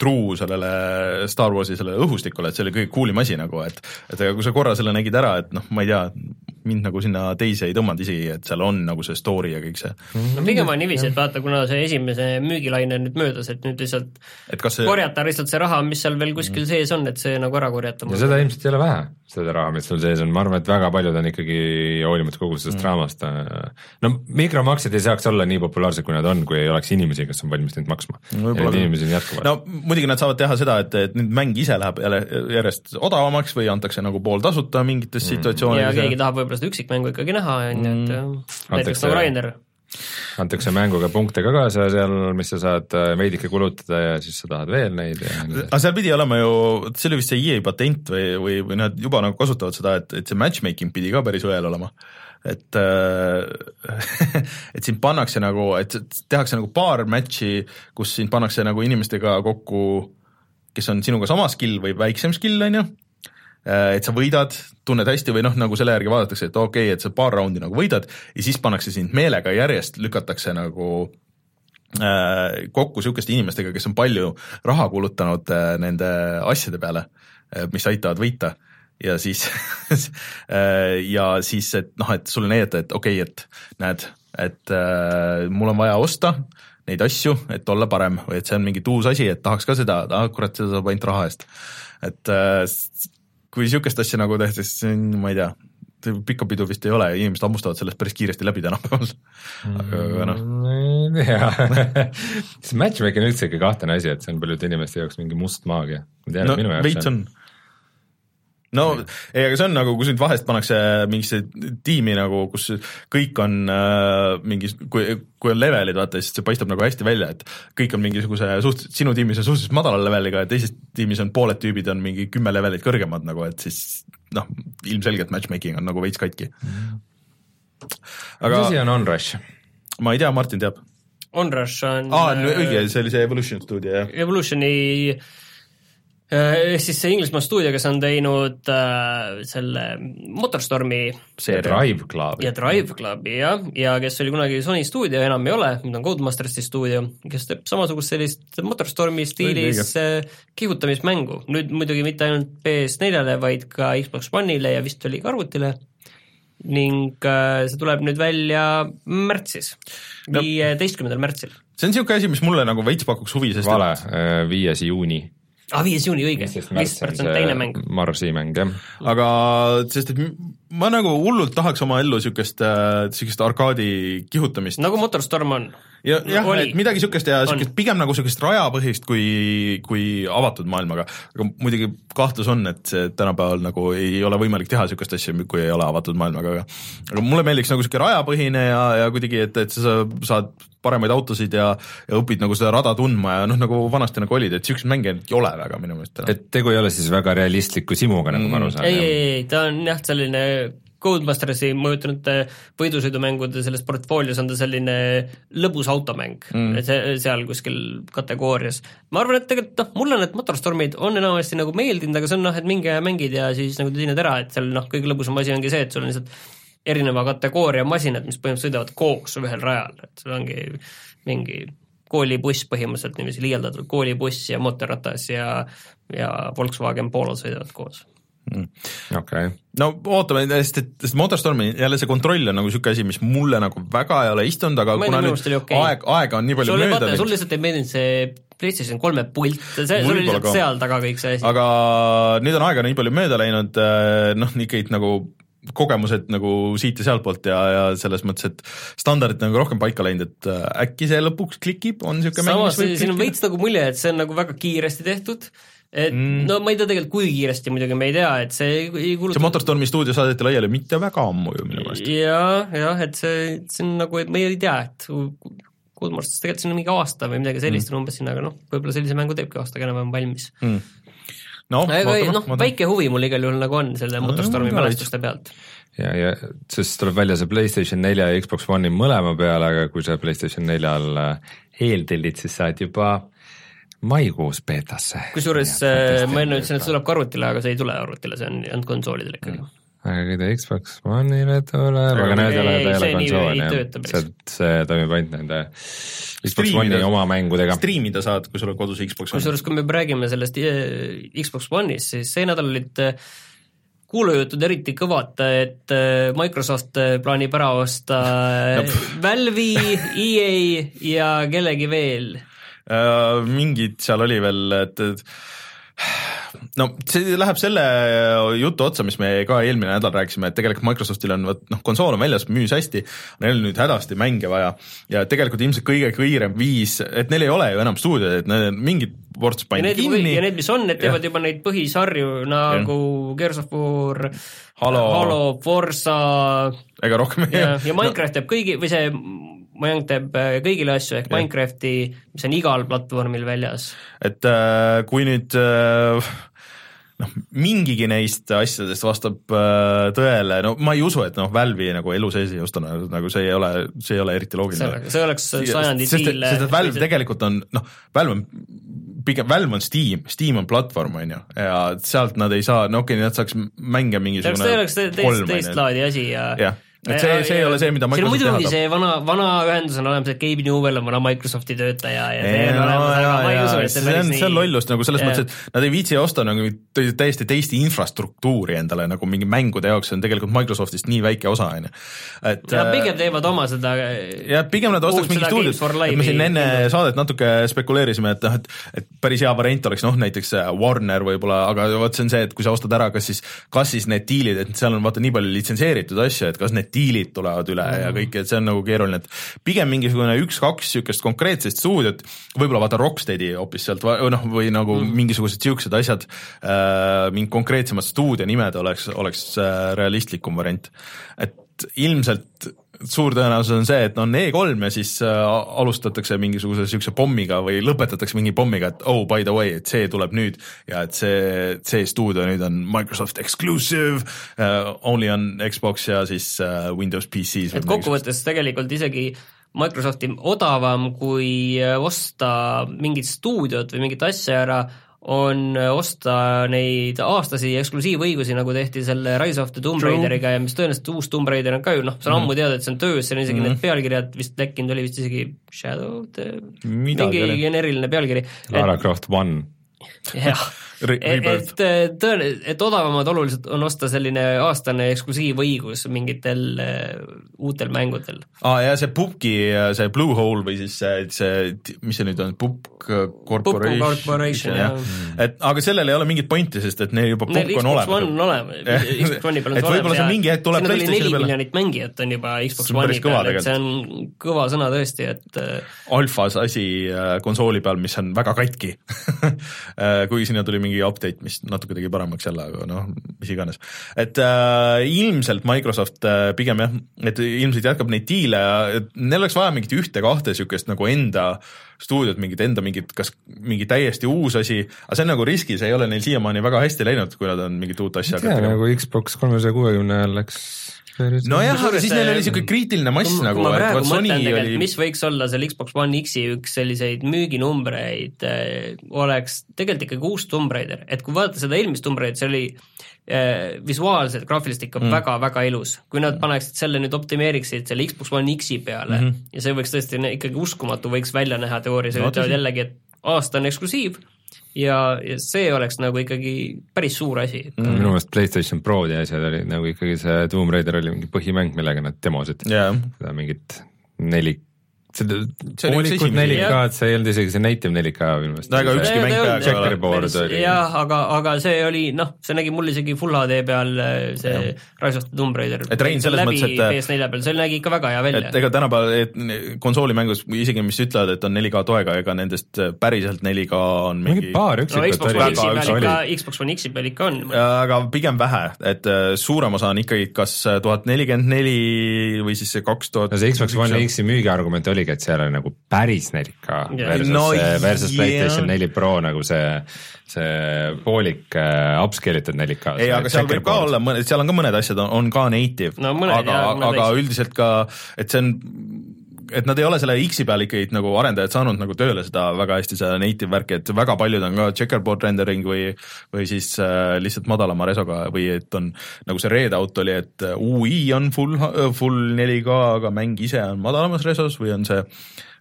truu sellele Star Warsi sellele õhustikule, et see oli kõige cool im asi nagu, et et aga kui sa korra selle nägid ära, et noh, ma ei tea, mind nagu sinna teise ei tõmmanud isegi, et seal on nagu see story ja kõik see. no pigem on niiviisi, et vaata, kuna see esimese müügilaine on nüüd möödas, et nüüd lihtsalt et kas see korjata lihtsalt see raha, mis seal veel kuskil sees on, et see nagu ära korjata. ja seda ilmselt ei ole vähe, seda raha, mis sul sees on, ma arvan, et väga paljud on ikkagi hoolimata kogu sellest mm. draamast, no mikromaksed ei saaks olla nii populaarsed, kui nad on, kui ei oleks inimesi, kes on valmis neid maksma. ja neid inimesi on jätkuvalt. no muidugi nad saavad teha seda, et, et nüüd mäng ise läheb jälle järjest odavamaks või antakse nagu pooltasuta mingites ja situatsioonides keegi tahab võib-olla seda üksikmängu ikkagi näha, on ju, et äh, näiteks nagu Rainer. Antakse mänguga punkte ka kaasa seal, mis sa saad äh, veidike kulutada ja siis sa tahad veel neid ja nii edasi. aga seal pidi olema ju, see oli vist see EA patent või, või, või nad juba nagu kasutavad seda, et, et see matchmaking pidi ka päris õel olema. et äh, [LAUGHS] et sind pannakse nagu, et tehakse nagu paar match'i, kus sind pannakse nagu inimestega kokku, kes on sinuga sama skill või väiksem skill, on ju, et sa võidad, tunned hästi või noh, nagu selle järgi vaadatakse, et okei okay,, et sa paar raundi nagu võidad ja siis pannakse sind meelega järjest, lükatakse nagu äh, kokku niisuguste inimestega, kes on palju raha kulutanud äh, nende asjade peale, mis aitavad võita ja siis [LAUGHS] äh, ja siis, et noh, et sulle näidata, et okei okay,, et näed, et äh, mul on vaja osta neid asju, et olla parem või et see on mingi uus asi, et tahaks ka seda, ah kurat, seda saab ainult raha eest. et äh, kui niisugust asja nagu tehti, siis on, ma ei tea, pikka pidu vist ei ole, inimesed hammustavad sellest päris kiiresti läbi tänapäeval, aga, noh. Jaa, [LAUGHS] see matchmaking on üldse ikka kahtlane asi, et see on paljude inimeste jaoks mingi must maagia. no veits on no ei, aga see on nagu, kui sind vahest pannakse mingisse tiimi nagu, kus kõik on äh, mingis, kui, kui on levelid, vaata, siis see paistab nagu hästi välja, et kõik on mingisuguse suht-, sinu tiimis on suhteliselt madala leveliga ja teises tiimis on pooled tüübid on mingi kümme levelit kõrgemad nagu, et siis noh, ilmselgelt matchmaking on nagu veits katki. aga mis asi on Onrush? ma ei tea, Martin teab. Onrush on aa, õige, see oli see Evolution stuudio, jah. Evolutioni ehk siis see Inglismaa stuudio, kes on teinud äh, selle Motorstormi Drive Club. ja Drive Clubi jah, ja kes oli kunagi Sony stuudio, enam ei ole, nüüd on Codemastersi stuudio, kes teeb samasugust sellist Motorstormi stiilis äh, kihutamismängu. nüüd muidugi mitte ainult PS4-le, vaid ka Xbox One'ile ja vist oli ka arvutile ning äh, see tuleb nüüd välja märtsis, viieteistkümnendal märtsil. see on niisugune asi, mis mulle nagu veits pakuks huvi, sest vale, viies juuni. Ah, viies juuni, õige, see on teine mäng. Marsi mäng, jah. aga sest et ma nagu hullult tahaks oma ellu niisugust äh,, niisugust arkaadi kihutamist nagu Motorstorm on. Ja jah, et midagi niisugust ja niisugust pigem nagu niisugust rajapõhist kui, kui avatud maailmaga. aga muidugi kahtlus on, et see tänapäeval nagu ei ole võimalik teha niisugust asja, kui ei ole avatud maailmaga, aga aga mulle meeldiks nagu niisugune rajapõhine ja, ja kuidagi, et, et sa saad paremaid autosid ja, ja õpid nagu seda rada tundma ja noh, nagu vanasti nagu olid, et niisuguseid mänge ei ole väga minu meelest et tegu ei ole siis väga realistliku simuga, nagu ma aru saan. ei, ei, ei, ta on jah, selline Codemastersi mõjutanud võidusõidumängude selles portfoolios on ta selline lõbus automäng mm., see seal kuskil kategoorias. ma arvan, et tegelikult noh, mulle need Motorstormid on enamasti nagu meeldinud, aga see on noh, et minge ja mängid ja siis nagu tunned ära, et seal noh, kõige lõbusam asi ongi see, et sul on lihtsalt erineva kategooria masinad, mis põhimõtteliselt sõidavad koos ühel rajal, et sul ongi mingi koolibuss põhimõtteliselt niiviisi liialdatud koolibuss ja mootorratas ja ja Volkswagen Polo sõidavad koos okay. no ootame, sest et, sest Motorstormi jälle see kontroll on nagu niisugune asi, mis mulle nagu väga ei ole istunud, aga Ma kuna nüüd okei. aeg, aega on nii palju sul ei mööda vaata, sul läinud, lihtsalt ei meeldinud see PlayStation kolme pult, see, see oli lihtsalt ka. seal taga kõik see asi. aga nüüd on aega nii palju mööda läinud, noh, ikkagi nagu kogemused nagu siit ja sealtpoolt ja, ja selles mõttes, et standardid on nagu rohkem paika läinud, et äh, äkki see lõpuks klikib, on niisugune mäng, samas mis võib siin on veits nagu mulje, et see on nagu väga kiiresti tehtud, et Mm. mm. no ma ei tea tegelikult, kui kiiresti muidugi me ei tea, et see ei, ei see Motorstormi stuudio saadeti laiali mitte väga ammu ju minu meelest. ja, jah, et see, see on nagu, et me ei tea, et Codemasters tegelikult siin on mingi aasta või midagi sellist Mm. on umbes siin, aga noh, võib-olla sellise mängu teebki aastaga enam-vähem valmis. noh, aga ei, noh, väike huvi mul igal juhul nagu on selle Motorstormi mul ka mälestuste pealt. ja, ja siis tuleb välja see Playstation nelja ja Xbox One'i mõlema peale, aga kui sa Playstation neljal äh, eeltellid, siis saad juba maikuus beetasse. kusjuures äh, ma enne ütlesin, et see tuleb ka arvutile, aga see ei tule arvutile, see on ainult konsoolidele ikkagi mm.. aga kui ta Xbox One'ile tuleb, aga need ei ole, ta ei see ole konsool jah see, see toimib ainult nende Xbox One'i oma mängudega. striimida saad, kui sul on kodus Xbox One. kusjuures, kui me räägime sellest eh, Xbox One'ist, siis see nädal olid eh, kuulujutud eriti kõvad, et Microsoft plaanib ära osta Valve'i, EA ja kellegi veel. Äh, mingid seal oli veel, et, et no see läheb selle jutu otsa, mis me ka eelmine nädal rääkisime, et tegelikult Microsoftil on vot noh, konsool on väljas, müüs hästi, neil on nüüd hädasti mänge vaja. Ja tegelikult ilmselt kõige kiirem viis, et neil ei ole ju enam stuudioid, et need mingid ports ja pandi kinni. ja need, mis on, need teevad juba neid põhisarju nagu Gears of War, Halo. Halo, Forsa ega rohkem ei ja, ja Minecraft teeb kõigi või see Mojang teeb äh, kõigile asju ehk Jah. Minecrafti, mis on igal platvormil väljas. et äh, kui nüüd äh, noh, mingigi neist asjadest vastab äh, tõele, no ma ei usu, et noh, Valve'i nagu elu sees ei osta, nagu see ei ole, see ei ole eriti loogiline. see oleks sajandi diil. sest et Valve tegelikult on noh, Valve on pigem, Valve on Steam, Steam on platvorm, on ju, ja sealt nad ei saa, no okei okay,, nad saaks mänge see oleks, mingisugune see oleks teist, teist laadi asi ja jah, et see, see ei ole see, mida Microsoft teha tahab. see vana, vana ühendus on olemas, et Gabe Newell on vana Microsofti töötaja ja see on olemas, aga see on, päris see on nii lollust nagu selles Jaa. mõttes, et nad ei viitsi osta nagu tä- täiesti teist infrastruktuuri endale nagu mingi mängude jaoks, see on tegelikult Microsoftist nii väike osa, on ju. et Nad äh, pigem teevad oma seda jah, pigem nad ostaks mingi stuudiot, et me siin enne saadet natuke spekuleerisime, et noh, et et päris hea variant oleks noh, näiteks äh, Warner võib-olla, aga vot see on see, et kui sa ostad ära, kas siis, kas siis need diilid, et seal on vaata nii palju litsenseeritud asju, et kas need diilid tulevad üle mm. ja kõik, et see on nagu keeruline, et pigem mingisugune üks-kaks niisugust konkreetset stuudiot, võib-olla vaata Rocksteadi hoopis sealt või noh, või nagu mm. mingisugused niisugused asjad äh,, mingid konkreetsemad stuudio nimed oleks, oleks äh, realistlikum variant. et ilmselt suur tõenäosus on see, et on E3 ja siis äh, alustatakse mingisuguse niisuguse pommiga või lõpetatakse mingi pommiga, et oh by the way, et see tuleb nüüd ja et see, see stuudio nüüd on Microsoft exclusive uh,, only on Xbox ja siis uh, Windows PC-s. et kokkuvõttes tegelikult isegi Microsofti odavam kui osta mingit stuudiot või mingit asja ära, on äh, osta neid aastasi eksklusiivõigusi, nagu tehti selle Rise of the Tomb. Raideriga ja mis tõenäoliselt uus Tomb Raider on ka ju noh, see on ammu teada, et see on töös, seal on isegi mm -hmm. need pealkirjad vist lekkinud, oli vist isegi Shadow the Midagi mingi oli. geneeriline pealkiri. Lara Croft One. Jah, [LAUGHS] Re- et, et tõen-, et odavamad oluliselt on osta selline aastane eksklusiivõigus mingitel äh, uutel mängudel. aa ah, ja see Pupki, see Bluehole või siis see, see, mis see nüüd on, Pupk Corporation, Corporation, jah. et aga sellel ei ole mingit pointi, sest et neil juba Pupk on Xbox One olemas. on olemas, [LAUGHS] Xbox One'i peal on Et see võib-olla see mingi hetk tuleb PlayStationi neli peale. miljonit mängijat on juba Xbox One'i peal, et see on kõva sõna tõesti, et äh, alfas asi äh, konsooli peal, mis on väga katki [LAUGHS] kuigi sinna tuli mingi update, mis natuke tegi paremaks jälle, aga noh, mis iganes. et äh, ilmselt Microsoft äh, pigem jah, et ilmselt jätkab neid diile neil oleks vaja mingit ühte-kahte niisugust nagu enda stuudiot, mingit enda mingit, kas mingi täiesti uus asi, aga see on nagu riski, see ei ole neil siiamaani väga hästi läinud, kui nad on mingit uut asja tea, nagu Xbox kolmesaja kuuekümne ajal läks nojah, aga siis neil oli niisugune kriitiline mass ma- nagu, et praegu vot Sony oli, mis võiks olla seal Xbox One X-i üks selliseid müüginumbreid äh, oleks tegelikult ikkagi uus Tomb Raider, et kui vaadata seda eelmist Tomb Raiderit, see oli äh, visuaalselt, graafiliselt ikka väga-väga mm. ilus. kui nad paneksid selle nüüd optimeeriksid selle Xbox One X-i peale mm -hmm. ja see võiks tõesti ikkagi uskumatu võiks välja näha teoorias No ütlevad jällegi, et aasta on eksklusiiv ja, ja see oleks nagu ikkagi päris suur asi mm.. minu meelest PlayStation Prod ja asjad olid nagu ikkagi see Tomb Raider oli mingi põhimäng, millega nad demosid jah, seda mingit neli oli esimesi. 4K-d, see ei olnud isegi see native 4K minu meelest. No ega ükski mäng peaaegu ei ole. Checkerboard oli. jah, aga, aga see oli noh, see nägi mul isegi Full HD peal äh, see Rise of the Tomb Raider. Et Rein, selles mõttes, et- PS4 peal, see nägi ikka väga hea välja et. ega tänapäeval et konsoolimängus isegi mis ütlevad, et on 4K toega, ega nendest päriselt 4K on mingi mingi paar no üksikut Xbox väga One X-i üks peal oli ikka, Xbox One X-i peal ikka on. aga pigem vähe, et äh, suurem osa on ikkagi kas tuhat nelikümmend neli või siis see kaks tuhat no see Xbox One X-i müügiargument oligi, et seal oli nagu päris 4K Jah. versus No no,, versus jah. PlayStation 4 Pro nagu see, see poolik äh, upscale itud 4K. ei, aga seal võib ka olla mõned, seal on ka mõned asjad, on ka native No aga aga üldiselt ka, et see on et nad ei ole selle X-i peal ikkagi nagu arendajad saanud nagu tööle seda väga hästi seda native värki, et väga paljud on ka checkerboard rendering või või siis äh, lihtsalt madalama resoga või et on nagu see readout oli, et äh, UI on full, full 4K, aga mäng ise on madalamas resos või on see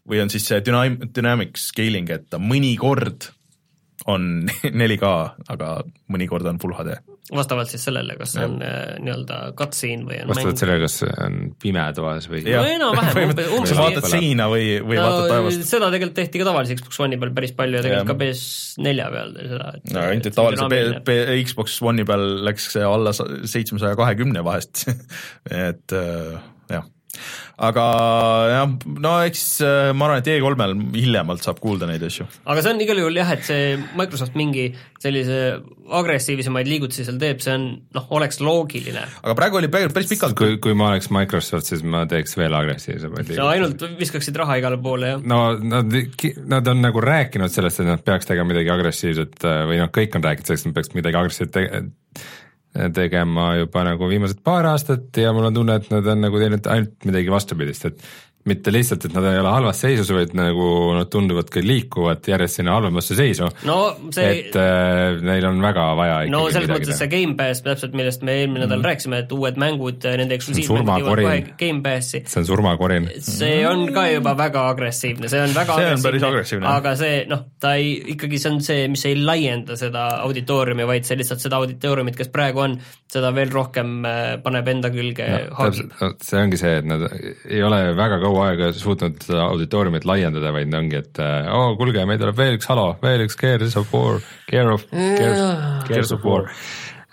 või on siis see dynam-, dynamic scaling, et ta mõnikord on [LAUGHS] 4K, aga mõnikord on full HD. vastavalt siis sellele, kas see on äh, nii-öelda cutscene või on vastavalt sellele, kas on pime toas või No enam-vähem, umbes- umbes sa nii, vaatad seina või, või vaatad taevast. seda tegelikult tehti ka tavalise Xbox One'i peal päris palju ja tegelikult Jah. ka PS4 peal seda. no ainult, et tavalise P- P- Xbox One'i peal läks see alla seitsmesaja kahekümne vahest, [LAUGHS] et äh, jah. Aga jah, no eks äh, ma arvan, et E3-l hiljemalt saab kuulda neid asju. aga see on igal juhul jah, et see Microsoft mingi sellise agressiivsemaid liigutusi seal teeb, see on noh, oleks loogiline. aga praegu oli päris pikalt, kui, kui ma oleks Microsoft, siis ma teeks veel agressiivsemaid sa ainult viskaksid raha igale poole ja no nad, nad on nagu rääkinud sellest, et nad peaks tegema midagi agressiivset äh, või noh, kõik on rääkinud sellest, et nad peaks midagi agressiivset te tegema juba nagu viimased paar aastat ja mul on tunne, et nad on nagu teinud ainult midagi vastupidist, et mitte lihtsalt, et nad ei ole halvas seisus, vaid nagu nad tunduvad ka liikuvat järjest sinna halvemasse seisu. no see et äh, neil on väga vaja ikkagi no selles mõttes see. Gamepass täpselt, millest me eelmine nädal rääkisime, et uued mängud, nende eksklusiivmängud jõuavad kohe Gamepassi. see on surmakorin. see on ka juba väga agressiivne, see on väga See on päris agressiivne. aga see noh, ta ei, ikkagi see on see, mis ei laienda seda auditooriumi, vaid see lihtsalt seda auditooriumit, kes praegu on, seda veel rohkem äh, paneb enda külge haagi. täpselt, see ongi see, et nad ei ole väga kaua aega suutnud seda auditooriumit laiendada, vaid ongi, et äh, oo oh, kuulge, meil tuleb veel üks Halo, veel üks Gears of War, Gear of, Gears of War.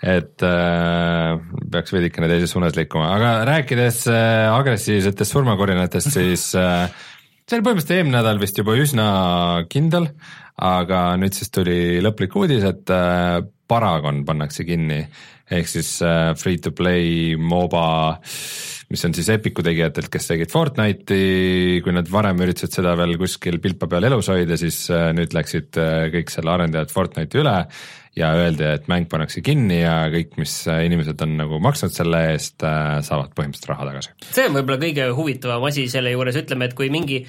et äh, peaks veidikene teises suunas liikuma, aga rääkides äh, agressiivsetest surmakorinatest, [LAUGHS] siis äh, see oli põhimõtteliselt eelmine nädal vist juba üsna kindel, aga nüüd siis tuli lõplik uudis, et äh, Paragon pannakse kinni ehk siis äh, free to play MOBA mis on siis Epiku tegijatelt, kes tegid Fortnite'i, kui nad varem üritasid seda veel kuskil pilpa peal elus hoida, siis äh, nüüd läksid äh, kõik selle arendajad Fortnite'i üle ja öeldi, et mäng pannakse kinni ja kõik, mis inimesed on nagu maksnud selle eest, saavad põhimõtteliselt raha tagasi. see on võib-olla kõige huvitavam asi selle juures, ütleme, et kui mingi,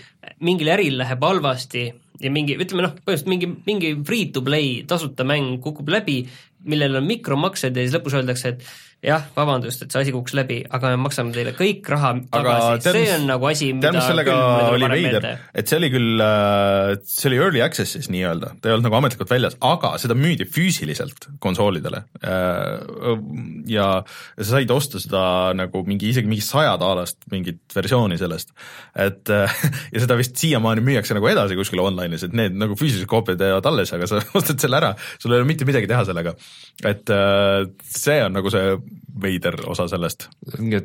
mingil äril läheb halvasti ja mingi, ütleme noh, põhimõtteliselt mingi, mingi free to play tasuta mäng kukub läbi, millel on mikromaksed ja siis lõpus öeldakse, et jah, vabandust, et see asi kukkus läbi, aga me maksame teile kõik raha aga tagasi, see on nagu asi, mida tead, sellega oli veider et see oli küll, see oli early access'is nii-öelda, ta ei olnud nagu ametlikult väljas, aga seda müüdi füüsiliselt konsoolidele. ja, ja sa said osta seda nagu mingi isegi mingi saja taalast mingit versiooni sellest. et [LAUGHS] ja seda vist siiamaani müüakse nagu edasi kuskil online'is, et need nagu füüsilised koopiad jäävad alles, aga sa [LAUGHS] ostad selle ära, sul ei ole mitte midagi teha sellega. et äh, see on nagu see veider osa sellest. mingi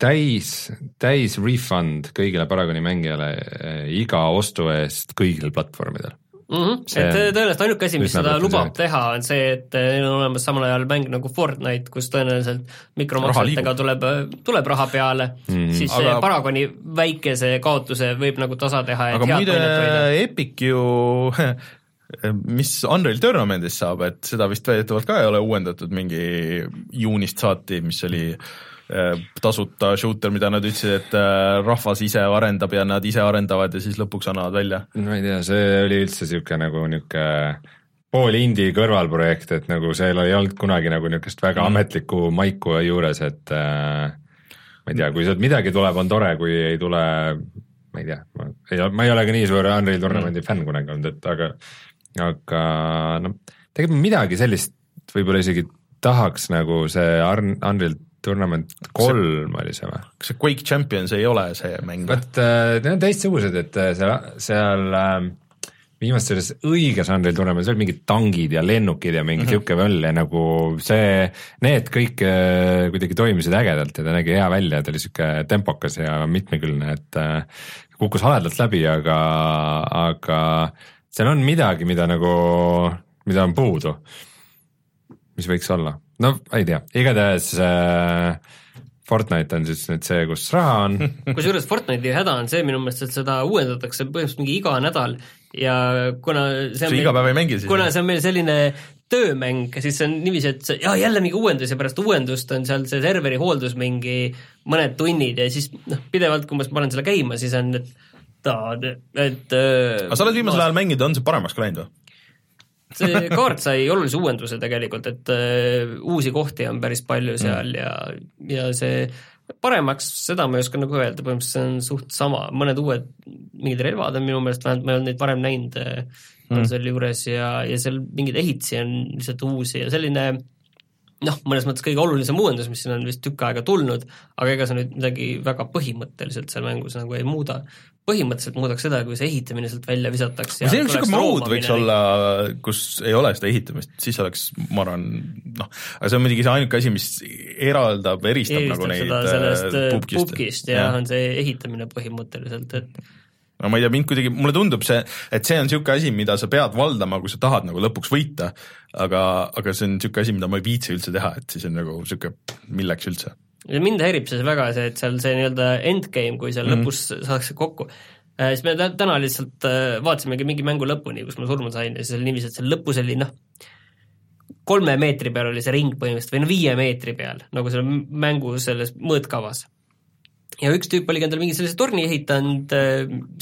täis, täis refund kõigile Paragoni mängijale äh, iga ostu eest kõigil platvormidel. mm. -hmm. See et tõenäoliselt ainuke asi, mis seda lubab teha, on see, et eh, neil on olemas samal ajal mäng nagu Fortnite, kus tõenäoliselt Raha mikromaksetega liigub. tuleb, tuleb raha peale mm, -hmm. siis aga... Paragoni väikese kaotuse võib nagu tasa teha, aga muide. Epic ju [LAUGHS] mis Unreal Tournament'is saab, et seda vist väidetavalt ka ei ole uuendatud mingi juunist saati, mis oli äh, tasuta shooter, mida nad ütlesid, et äh, rahvas ise arendab ja nad ise arendavad ja siis lõpuks annavad välja. ma ei tea, see oli üldse niisugune nagu niisugune pool indie kõrvalprojekt, et nagu seal ei olnud kunagi nagu niisugust väga mm. ametlikku maiku juures, et äh, ma ei tea, kui sealt midagi tuleb, on tore, kui ei tule, ma ei tea, ma ei, ma ei ole ka nii suur Unreal Tournamenti mm. fänn kunagi olnud, et aga aga noh, tegelikult midagi sellist võib-olla isegi tahaks nagu see Unreal Tournament kolm oli see või? kas see Quake Champions ei ole see mäng vot äh, need on teistsugused, et äh, seal, seal äh, viimases selles õiges Unreal Tournamentis olid mingid tangid ja lennukid ja mingi sihuke möll ja nagu see, need kõik äh, kuidagi toimisid ägedalt ja ta nägi hea välja, ta oli sihuke tempokas ja mitmekülgne, et kukkus haledalt läbi, aga, aga seal on midagi, mida nagu, mida on puudu. mis võiks olla, no ei tea, igatahes äh, Fortnite on siis nüüd see, kus raha on [LAUGHS] kusjuures Fortnite'i häda on see minu meelest, et seda uuendatakse põhimõtteliselt mingi iga nädal ja kuna see sa iga päev ei mängi siis? kuna see on meil selline töömäng, siis see on niiviisi, et see, jaa, jälle mingi uuendus ja pärast uuendust on seal see serveri hooldus mingi mõned tunnid ja siis noh, pidevalt, kui ma panen selle käima, siis on, et tahad, et aga sa oled viimasel ajal mänginud, on see paremaks ka läinud või? see kaart sai olulise uuenduse tegelikult, et uh, uusi kohti on päris palju seal mm. ja, ja see paremaks, seda ma ei oska nagu öelda, põhimõtteliselt see on suht sama, mõned uued mingid relvad on minu meelest, vähemalt ma ei olnud neid varem näinud mm., on seal juures ja, ja seal mingeid ehitisi on lihtsalt uusi ja selline noh, mõnes mõttes kõige olulisem uuendus, mis siin on vist tükk aega tulnud, aga ega see nüüd midagi väga põhimõtteliselt seal mängus nagu ei muuda. põhimõtteliselt muudaks seda, kui see ehitamine sealt välja visataks. see on niisugune mode võiks olla, kus ei ole seda ehitamist, siis oleks, ma arvan, noh, aga see on muidugi see ainuke asi, mis eraldab, eristab nagu neid sellest äh, äh, pubgist, pubgist ja on see ehitamine põhimõtteliselt, et no ma ei tea, mind kuidagi, mulle tundub see, et see on niisugune asi, mida sa pead valdama, kui sa tahad nagu lõpuks võita, aga, aga see on niisugune asi, mida ma ei viitsi üldse teha, et siis on nagu niisugune, milleks üldse. ja mind häirib see väga see, et seal see nii-öelda endgame, kui seal mm. -hmm. lõpus saadakse kokku, siis me tä- täna lihtsalt äh, vaatasimegi mingi mängu lõpuni, kus ma surma sain ja siis oli niiviisi, et seal lõpus oli noh, kolme meetri peal oli see ring põhimõtteliselt või no viie meetri peal, nagu selle mängu selles mõõtkavas. Ja üks tüüp oligi endale mingi sellise torni ehitanud,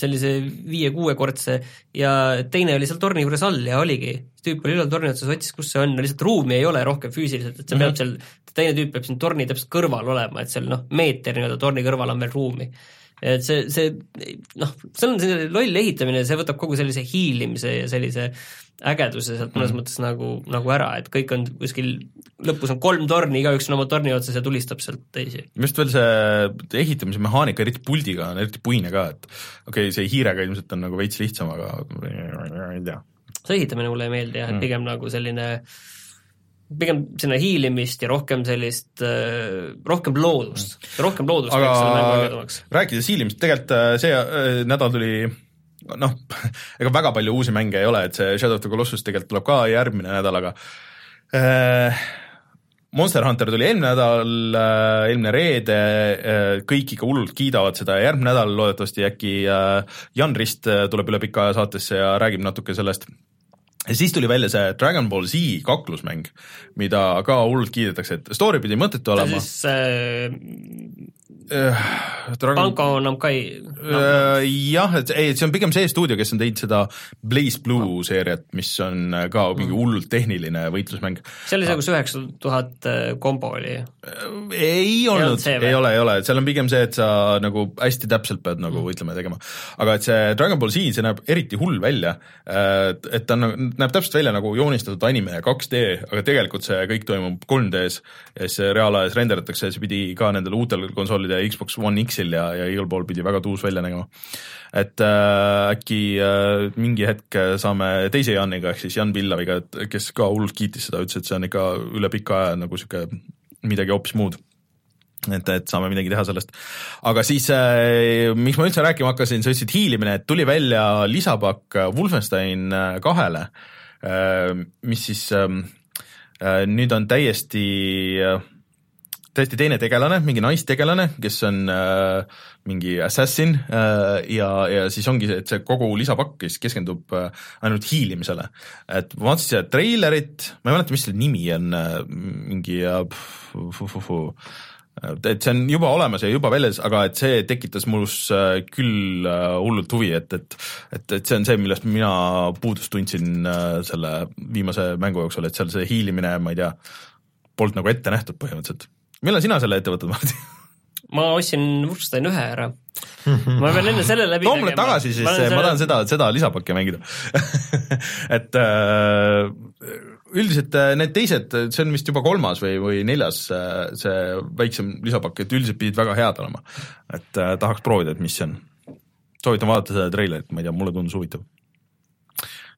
sellise viie-kuuekordse ja teine oli seal torni juures all ja oligi, tüüp oli üleval torni otsas, otsis, kus see on, lihtsalt ruumi ei ole rohkem füüsiliselt, et see peab seal, teine tüüp peab siin torni täpselt kõrval olema, et seal noh, meeter nii-öelda torni kõrval on veel ruumi et see, see noh, see on selline loll ehitamine, see võtab kogu sellise hiilimise ja sellise ägeduse sealt mõnes mm. mõttes nagu, nagu ära, et kõik on kuskil, lõpus on kolm torni, igaüks on oma torni otsas ja tulistab sealt teisi. minu arust veel see ehitamise mehaanika, eriti puldiga on eriti puine ka, et okei okay,, see hiirega ilmselt on nagu veits lihtsam, aga ei tea. see ehitamine mulle ei meeldi jah, et pigem nagu selline pigem sinna hiilimist ja rohkem sellist, rohkem loodust, rohkem loodust aga teeks selle rääkides hiilimist, tegelikult äh, see äh, nädal tuli noh, [LAUGHS] ega väga palju uusi mänge ei ole, et see Shadow of the Colossus tegelikult tuleb ka järgmine nädal, aga äh, Monster Hunter tuli eelmine nädal äh,, eelmine reede äh,, kõik ikka hullult kiidavad seda ja järgmine nädal loodetavasti äkki äh, Jan Rist äh, tuleb üle pika aja saatesse ja räägib natuke sellest ja siis tuli välja see Dragon Ball Z kaklusmäng, mida ka hullult kiidetakse, et story pidi mõttetu olema. siis äh, Dragon... Banco Namkai no,, Äh, jah, et ei, see on pigem see stuudio, kes on teinud seda Blaze Blue seeriat, mis on äh, ka mingi hullult tehniline võitlusmäng. see oli see, kus üheksa tuhat äh, kombo oli. ei olnud ei ole, ei ole, seal on pigem see, et sa nagu hästi täpselt pead nagu võitlema ja tegema. aga et see Dragon Ball Z, see näeb eriti hull välja, et ta on, näeb täpselt välja nagu joonistatud anime 2D, aga tegelikult see kõik toimub 3D-s ja siis see reaalajas renderdatakse ja see pidi ka nendel uutel konsoolidel Xbox One X-il ja, ja igal pool pidi väga tuus välja nägema. et äh, äkki äh, mingi hetk saame teise Janiga ehk siis Jan Pillaviga, kes ka hullult kiitis seda, ütles, et see on ikka üle pika aja nagu sihuke midagi hoopis muud et, et saame midagi teha sellest. aga siis äh,, miks ma üldse rääkima hakkasin, sa ütlesid hiilimine, et tuli välja lisapakk Wolfenstein äh, kahele äh,, mis siis äh, äh, nüüd on täiesti äh, täiesti teine tegelane, mingi naistegelane, kes on äh, mingi assassin äh, ja, ja siis ongi see, et see kogu lisapakk siis keskendub äh, ainult hiilimisele. et ma vaatasin seda treilerit, ma ei mäleta, mis selle nimi on äh,, mingi äh, et see on juba olemas ja juba väljas, aga et see tekitas mulus äh, küll äh, hullult huvi, et, et et, et see on see, millest mina puudust tundsin äh, selle viimase mängu jooksul, et seal see hiilimine, ma ei tea, polnud nagu ette nähtud põhimõtteliselt. Millal sina selle ette võtad, Martin? [LAUGHS] ma ostsin Wolfenstein ühe ära. ma pean enne selle läbi too mulle tagasi siis, ma tahan seda, seda lisapakki mängida [LAUGHS] et äh, üldiselt äh, need teised, see on vist juba kolmas või, või neljas äh, see väiksem lisapakk, et üldiselt pidid väga head olema. et äh, tahaks proovida, et mis see on. soovitan vaadata seda treilerit, ma ei tea, mulle tundus huvitav.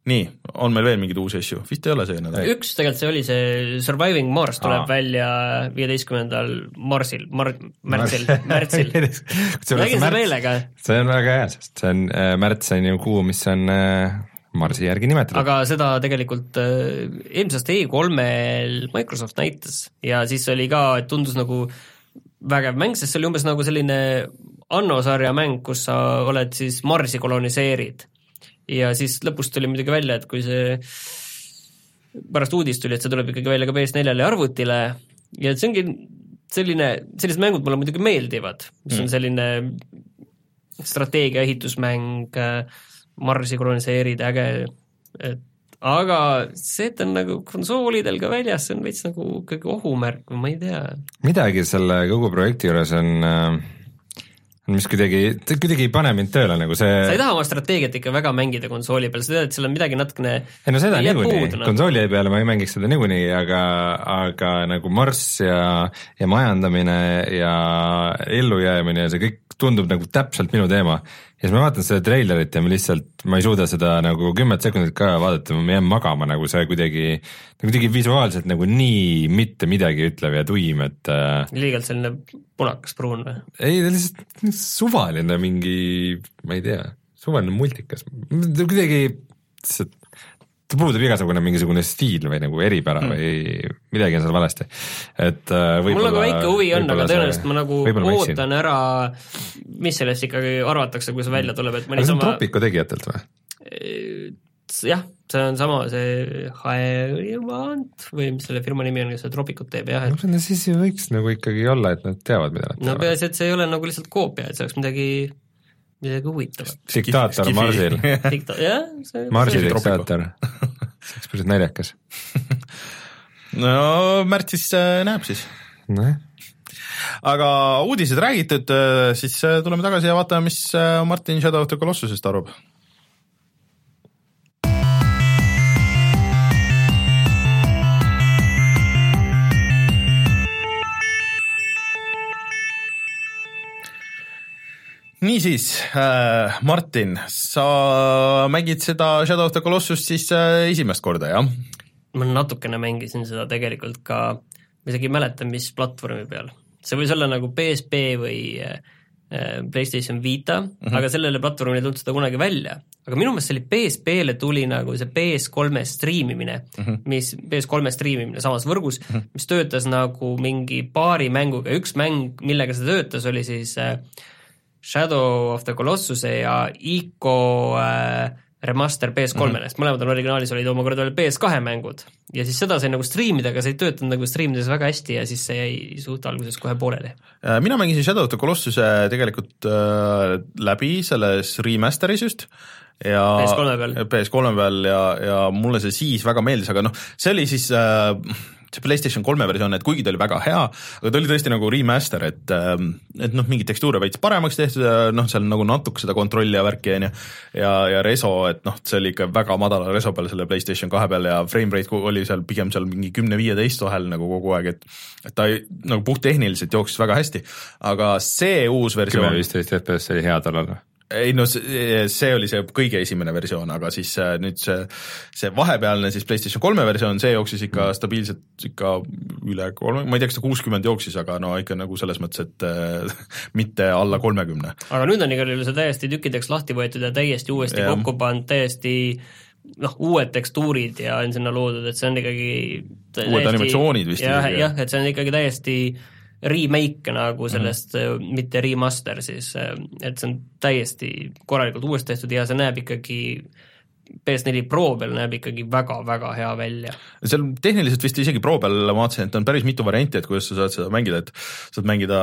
Nii, on meil veel mingeid uusi asju, vist ei ole see nädal? üks tegelikult see oli see Surviving Mars tuleb Aa. välja viieteistkümnendal Marsil, Mar-, märtsil, märtsil. [LAUGHS] nägin seda meelega, see on väga hea, sest see on äh, märts on ju kuu, mis on äh, Marsi järgi nimetatud. aga seda tegelikult äh, eelmisest E3-l Microsoft näitas ja siis oli ka, et tundus nagu vägev mäng, sest see oli umbes nagu selline Anno sarja mäng, kus sa oled siis Marsi koloniseerid. Ja siis lõpus tuli muidugi välja, et kui see pärast uudist tuli, et see tuleb ikkagi välja ka PS4-le ja arvutile. Ja see ongi selline, sellised mängud mulle muidugi meeldivad, mis on selline strateegia ehitusmäng, Marsi koloniseerid, äge, et aga see, et on nagu konsoolidel ka väljas, see on veits nagu ikkagi ohumärk või ma ei tea. midagi selle kogu projekti juures on äh, mis kuidagi, kuidagi ei pane mind tööle nagu see sa ei taha oma strateegiat ikka väga mängida konsooli peal, sa tead, et seal on midagi natukene ei no seda niikuinii, noh. konsooli peale ma ei mängiks seda niikuinii, aga, aga nagu marss ja, ja majandamine ja ellujäämine ja see kõik tundub nagu täpselt minu teema. Ja siis ma vaatan seda treilerit ja ma lihtsalt, ma ei suuda seda nagu kümmet sekundit ka vaadata, ma jään magama nagu see kuidagi, kuidagi visuaalselt nagu nii mitte midagi ütlev ja tuim, et äh, liigelt selline punakas-pruun või? ei, ta lihtsalt suvaline mingi, ma ei tea, suvaline multikas, kuidagi lihtsalt ta puudub igasugune mingisugune stiil või nagu eripära mm. või midagi on seal valesti, et äh, mul nagu väike huvi on, aga tõenäoliselt ma nagu ootan ära, mis sellest ikkagi arvatakse, kui see välja tuleb, et mõni aga see on sama Tropico tegijatelt või? jah, see on sama, see Haemant või mis selle firma nimi on, kes seda Tropicut teeb, jah, et no siis ju võiks nagu ikkagi olla, et nad teavad, mida nad no teevad. peaasi, et see ei ole nagu lihtsalt koopia, et see oleks midagi, midagi huvitavat. diktaator Marsil jah, see Marsi diktaator, see oleks päris naljakas. [LAUGHS] no märtsis äh, näeb siis. nojah, aga uudised räägitud, siis äh, tuleme tagasi ja vaatame, mis äh, Martin Shadow of the Colossusest arvab. niisiis äh,, Martin, sa mängid seda Shadow of the Colossust siis äh, esimest korda, jah? Ma natukene mängisin seda tegelikult ka, ma isegi ei mäleta, mis platvormi peal. see võis olla nagu PSP või äh, PlayStation Vita mm, -hmm. aga sellele platvormile ei tulnud seda kunagi välja. aga minu meelest see oli PSP-le tuli nagu see PS3 striimimine mm, -hmm. mis, PS3 striimimine samas võrgus mm, -hmm. mis töötas nagu mingi paari mänguga, üks mäng, millega see töötas, oli siis äh, Shadow of the Colossuse ja Ico äh, remaster PS3-le mm, -hmm. sest mõlemad on originaalis olid omakorda veel PS2 mängud ja siis seda sai nagu striimida, aga see ei töötanud nagu striimides väga hästi ja siis see jäi suht alguses kohe pooleli. Äh, mina mängisin Shadow of the Colossuse tegelikult äh, läbi selles remaster'is just ja PS3 peal. PS3 peal ja, ja mulle see siis väga meeldis, aga noh, see oli siis äh, see PlayStation kolme versioon, et kuigi ta oli väga hea, aga ta oli tõesti nagu remaster, et ähm, et noh, mingeid tekstuure veits paremaks tehtud ja noh, seal nagu natuke seda kontrolli ja värki on ju, ja, ja reso, et noh, see oli ikka väga madala reso peal selle PlayStation kahe peal ja frame rate oli seal pigem seal mingi kümne-viieteist vahel nagu kogu aeg, et et ta ei, nagu puhttehniliselt jooksis väga hästi, aga see uus versioon viisteist FPS oli hea tollal või? Ei no see, see oli see kõige esimene versioon, aga siis äh, nüüd see, see vahepealne siis PlayStation kolme versioon, see jooksis ikka stabiilselt ikka üle kolme, ma ei tea, kas ta kuuskümmend jooksis, aga no ikka nagu selles mõttes, et äh, [LAUGHS] mitte alla kolmekümne. aga nüüd on igal juhul see täiesti tükkideks lahti võetud ja täiesti uuesti Jah. kokku pandud, täiesti noh, uued tekstuurid ja on sinna loodud, et see on ikkagi Uued animatsioonid vist jah, jah, et see on ikkagi täiesti remake nagu sellest mm, -hmm. mitte remaster siis, et see on täiesti korralikult uuesti tehtud ja see näeb ikkagi PS4 Pro peal näeb ikkagi väga-väga hea välja. seal tehniliselt vist isegi Pro peal ma vaatasin, et on päris mitu varianti, et kuidas sa saad seda mängida, et saad mängida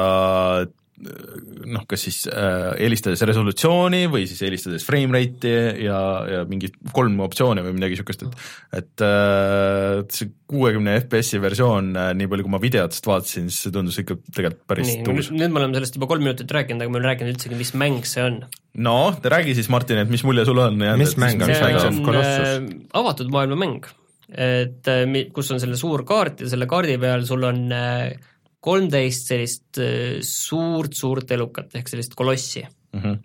noh, kas siis äh, eelistades resolutsiooni või siis eelistades frame rate'i ja, ja mingi kolm optsiooni või midagi niisugust, et et äh, see kuuekümne FPS-i versioon äh,, nii palju kui ma videotest vaatasin, siis see tundus ikka tegelikult päris nii, tuus. nüüd me oleme sellest juba kolm minutit rääkinud, aga me ei ole rääkinud üldsegi, mis mäng see on. no räägi siis, Martin, et mis mulje sul on jäänud, Mis mäng on, mis see mäng see on äh, avatud maailma mäng, et äh, kus on selline suur kaart ja selle kaardi peal sul on äh, kolmteist sellist äh, suurt-suurt elukat ehk sellist kolossi mm. -hmm.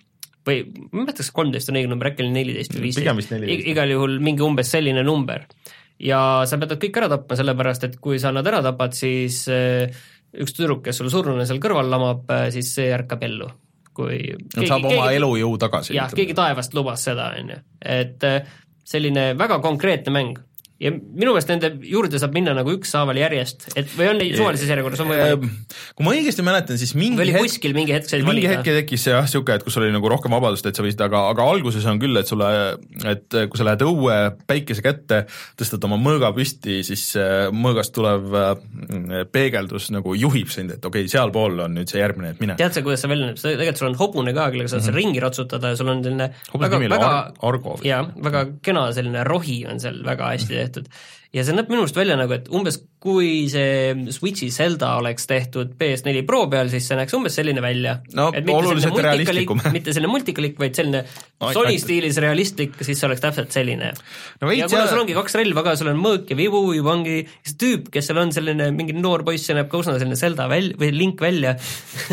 või ma ei mäleta, kas kolmteist on õige number, äkki oli neliteist või viisteist 14., igal juhul mingi umbes selline number. ja sa pead nad kõik ära tapma, sellepärast et kui sa nad ära tapad, siis äh, üks tüdruk, kes sul surnuna seal kõrval lamab, siis see ärkab ellu. kui Nad saab oma elujõu tagasi. jah, keegi taevast lubas seda, on ju, et äh, selline väga konkreetne mäng ja minu meelest nende juurde saab minna nagu ükshaaval järjest, et või on neid suvalises järjekorras on võimalik, kui ma õigesti mäletan, siis mingi või oli hetk kuskil mingi hetk said mingi valida hetk tekkis jah niisugune, et kus oli nagu rohkem vabadust, et sa võisid, aga, aga alguses on küll, et sulle, et kui sa lähed õue päikese kätte, tõstad oma mõõga püsti, siis äh, mõõgast tulev äh, peegeldus nagu juhib sind, et okei okay,, sealpool on nüüd see järgmine, et mine. tead sa, kuidas see välja näeb, tegelikult sul on hobune ka, kellega saad seal ringi ratsutada ja sul on selline Mhm. Ar- Argo vist. jaa, väga kena selline rohi on seal väga hästi tehtud. Ja see näeb minu arust välja nagu, et umbes kui see Switchi Zelda oleks tehtud PS4 Pro peal, siis see näeks umbes selline välja. No oluliselt realistlikum. [LAUGHS] mitte selline multikalik, vaid selline No, Sony stiilis realistlik, siis see oleks täpselt selline. no ja kuna sul, ongi kaks relva ka, sul on mõõk ja vibu juba ongi see tüüp, kes seal on selline mingi noor poiss, see näeb ka üsna selline Zelda välja või Link välja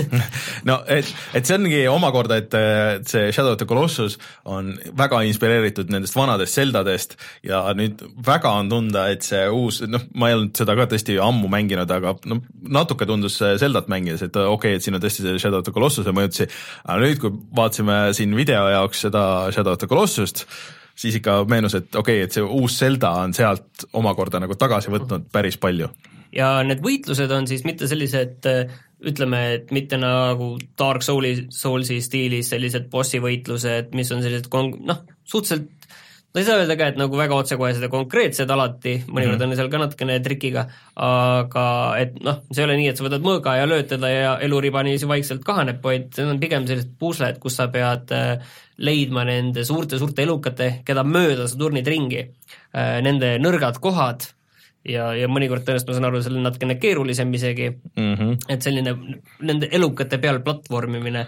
[LAUGHS] no et, et see ongi omakorda, et et see Shadow of the Colossus on väga inspireeritud nendest vanadest Zeldadest ja nüüd väga on tunda, et see uus, noh, ma ei olnud seda ka tõesti ammu mänginud, aga noh, natuke tundus Zeldat mängides, et okei okay,, et siin on tõesti see Shadow of the Colossuse mõjutusi, aga nüüd, kui vaatasime siin video jaoks seda Shadow of the Colossust, siis ikka meenus, et okei okay,, et see uus Zelda on sealt omakorda nagu tagasi võtnud päris palju. Ja need võitlused on siis mitte sellised ütleme, et mitte nagu Dark Soul'i, Soulsi stiilis sellised bossi võitlused, mis on sellised kon-, noh, suhteliselt no ei saa öelda ka, et nagu väga otsekohesed ja konkreetsed alati, mõnikord mm -hmm. on seal ka natukene trikiga, aga et noh, see ei ole nii, et sa võtad mõõga ja lööd teda ja eluriba niiviisi vaikselt kahaneb, vaid need on pigem sellised pusled, kus sa pead äh, leidma nende suurte-suurte elukate, keda mööda sa turnid ringi, nende nõrgad kohad ja, ja mõnikord tõenäoliselt ma saan aru, see on natukene keerulisem isegi, mm. -hmm. et selline nende elukate peal platvormimine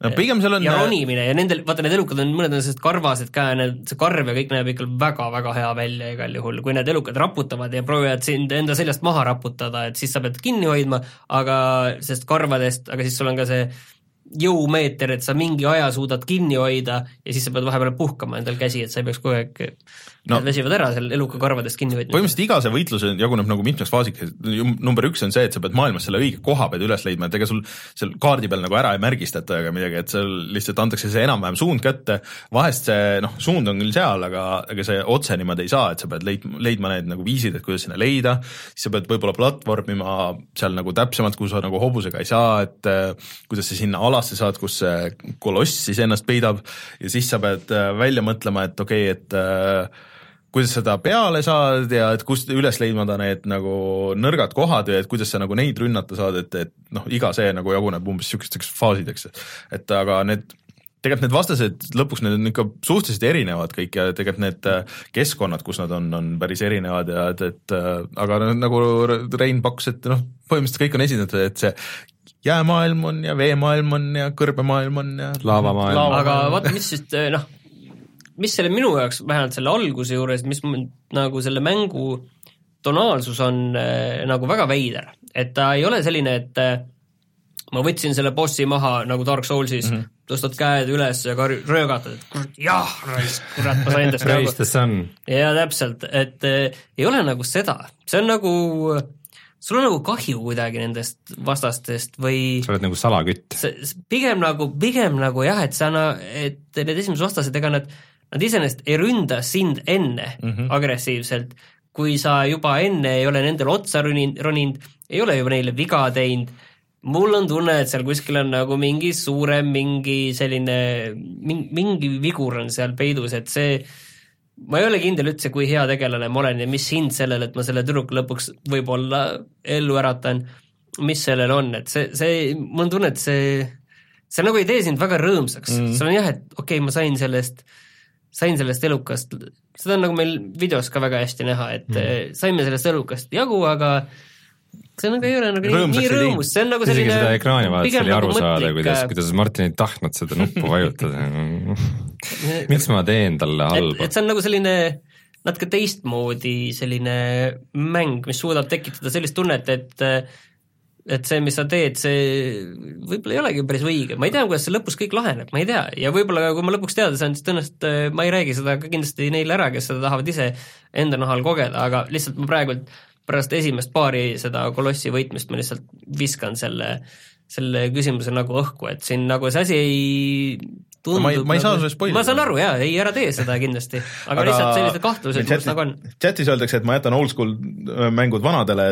no pigem seal on ja ronimine ja nendel, vaata need elukad on, mõned on sellised karvased ka ja need, see karv ja kõik näeb ikka väga-väga hea välja igal juhul, kui need elukad raputavad ja proovivad sind enda seljast maha raputada, et siis sa pead kinni hoidma, aga sest karvadest, aga siis sul on ka see jõumeeter, et sa mingi aja suudad kinni hoida ja siis sa pead vahepeal puhkama endal käsi, et sa ei peaks kogu aeg No. no., väsivad ära seal eluka karvadest kinni hoidma. põhimõtteliselt iga see võitlus jaguneb nagu mitmeks faasiks, number üks on see, et sa pead maailmas selle õige koha pead üles leidma, et ega sul seal kaardi peal nagu ära ei märgistata ega midagi, et seal lihtsalt antakse see enam-vähem suund kätte, vahest see noh, suund on küll seal, aga ega see otse niimoodi ei saa, et sa pead leidma, leidma need nagu viisid, et kuidas sinna leida, siis sa pead võib-olla platvormima seal nagu täpsemalt, kuhu sa nagu hobusega ei saa, et äh, kuidas sa sinna alasse saad, kus see koloss siis ennast peidab ja siis sa pead äh, välja mõtlema, et okei okay,, et äh, kuidas seda peale saad ja et kust üles leidmada need nagu nõrgad kohad ja et kuidas sa nagu neid rünnata saad, et, et noh, iga see nagu jaguneb umbes niisugusteks faasideks, et aga need tegelikult need vastased lõpuks need on ikka suhteliselt erinevad kõik ja tegelikult need äh, keskkonnad, kus nad on, on päris erinevad ja et, et äh, aga no nagu Rein pakkus, et noh, põhimõtteliselt kõik on esindatud, et see jäämaailm on ja veemaailm on ja kõrbemaailm on ja Laavamaailm. aga vaata, mis [LAUGHS] just noh, mis selle minu jaoks vähemalt selle alguse juures, mis mul nagu selle mängu tonaalsus on äh, nagu väga veider, et ta ei ole selline, et äh, ma võtsin selle bossi maha nagu Dark Soulsis mm, -hmm. tõstad käed üles ja karju-, röögatad, et kurat, jah, raisk, kurat, ma sain nagu Praise the sun. jaa, täpselt, et äh, ei ole nagu seda, see on nagu, sul on nagu kahju kuidagi nendest vastastest või sa oled nagu salakütt. pigem nagu, pigem nagu jah, et sa, et need esimesed vastased, ega nad, nad iseenesest ei ründa sind enne mm -hmm. agressiivselt, kui sa juba enne ei ole nendele otsa roninud, roninud, ei ole juba neile viga teinud, mul on tunne, et seal kuskil on nagu mingi suurem mingi selline, mingi vigur on seal peidus, et see ma ei ole kindel üldse, kui hea tegelane ma olen ja mis hind sellel, et ma selle tüdruku lõpuks võib-olla ellu äratan, mis sellel on, et see, see, mul on tunne, et see, see nagu ei tee sind väga rõõmsaks mm., sul on jah, et okei okay,, ma sain sellest, sain sellest elukast, seda on nagu meil videos ka väga hästi näha, et mm. saime sellest elukast jagu, aga see nagu ei ole nagu Rõõmsaks nii rõõmus, see on nagu isegi selline seda ekraani vaadates oli nagu aru saada, mõtlik, kuidas kuidas Martin ei tahtnud seda nuppu vajutada. [LAUGHS] miks ma teen talle halba et? see on nagu selline natuke teistmoodi selline mäng, mis suudab tekitada sellist tunnet, et et see, mis sa teed, see võib-olla ei olegi päris õige, ma ei tea, kuidas see lõpus kõik laheneb, ma ei tea, ja võib-olla kui ma lõpuks teada saan, siis tõenäoliselt äh, ma ei räägi seda ka kindlasti neile ära, kes seda tahavad ise enda nahal kogeda, aga lihtsalt ma praegult pärast esimest paari seda kolossi võitmist ma lihtsalt viskan selle, selle küsimuse nagu õhku, et siin nagu see asi ei tundub ma ei- ma ei saa nagu- sulle spoilida. ma saan aru jaa, ei ära tee seda kindlasti, aga, aga lihtsalt sellised kahtlused mul nagu on. chatis öeldakse, et ma jätan oldschool mängud vanadele,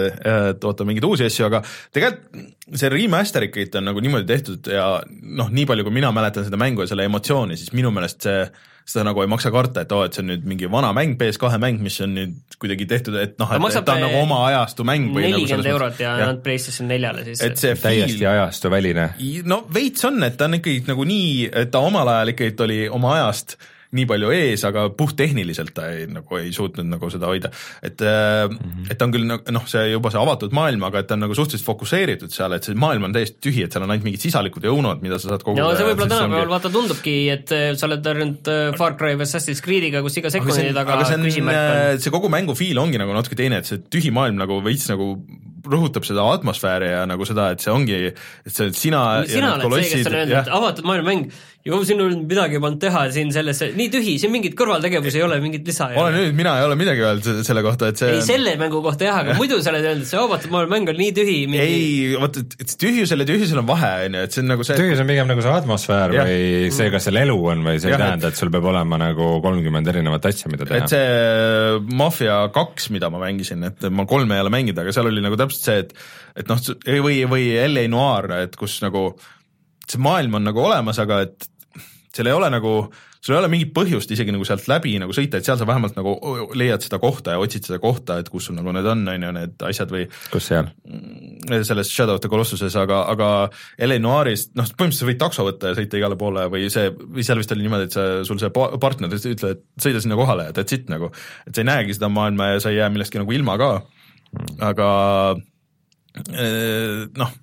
et oota mingeid uusi asju, aga tegelikult see remaster ikkagi on nagu niimoodi tehtud ja noh, nii palju, kui mina mäletan seda mängu ja selle emotsiooni, siis minu meelest see, seda nagu ei maksa karta, et oo, et see on nüüd mingi vana mäng, PS2 mäng, mis on nüüd kuidagi tehtud, et noh, et, et ta on nagu oma ajastu mäng või nagu nelikümmend selles eurot mõttes- ja jah. ainult PlayStation neljale siis. et see täiesti feel ajastuväline. no veits on, et ta on ikkagi nagu nii, et ta omal ajal ikkagi oli oma ajast nii palju ees, aga puhttehniliselt ta ei, nagu ei suutnud nagu seda hoida. et mm. -hmm. et ta on küll nagu noh, see juba see avatud maailm, aga et ta on nagu suhteliselt fokuseeritud seal, et see maailm on täiesti tühi, et seal on ainult mingid sisalikud ja õunad, mida sa saad koguda. no see võib-olla tänapäeval vaata tundubki, et äh, sa oled harjunud äh, Far Cry või Assassin's Creed'iga, kus iga sekundi taga küsimärk on. see kogu mängu feel ongi nagu natuke teine, et see tühi maailm nagu veits nagu rõhutab seda atmosfääri ja nagu seda, et see ongi, et see sina sina oled see, kes on öelnud, et avatud maailmamäng, ju siin on midagi pannud teha siin selles, nii tühi, siin mingit kõrvaltegevusi ei ole, mingit lisa ei ole ole. nüüd, mina ei ole midagi öelnud se- selle kohta, et see ei, selle mängu kohta jah, aga muidu sa oled öelnud, et see avatud maailmamäng on nii tühi mingi... ei, vot, tühjusel ja tühjusel on vahe, on ju, et see on nagu see tühjus on pigem nagu see atmosfäär Jah. või see, kas seal elu on või see ei Jah, et- tähenda, et sul peab olema nagu kolmkümmend erinevat asja, mida teha et. see Mafia kaks, mida ma mängisin, et ma kolme ei ole mänginud, aga seal oli nagu täpselt see, et et noh, või, või LA Noir, et kus nagu see maailm on nagu olemas, aga et seal ei ole nagu, sul ei ole mingit põhjust isegi nagu sealt läbi nagu sõita, et seal sa vähemalt nagu leiad seda kohta ja otsid seda kohta, et kus sul nagu need on, on ju, need asjad või kus seal? selles Shadow of the Colossuses, aga, aga LA Noiris, noh, põhimõtteliselt sa võid takso võtta ja sõita igale poole või see, või seal vist oli niimoodi, et sa, sul see pa- partner ütleb, et sõida sinna kohale ja that's it nagu. et sa ei näegi seda maailma ja sa ei jää millestki nagu ilma ka, aga eh, noh,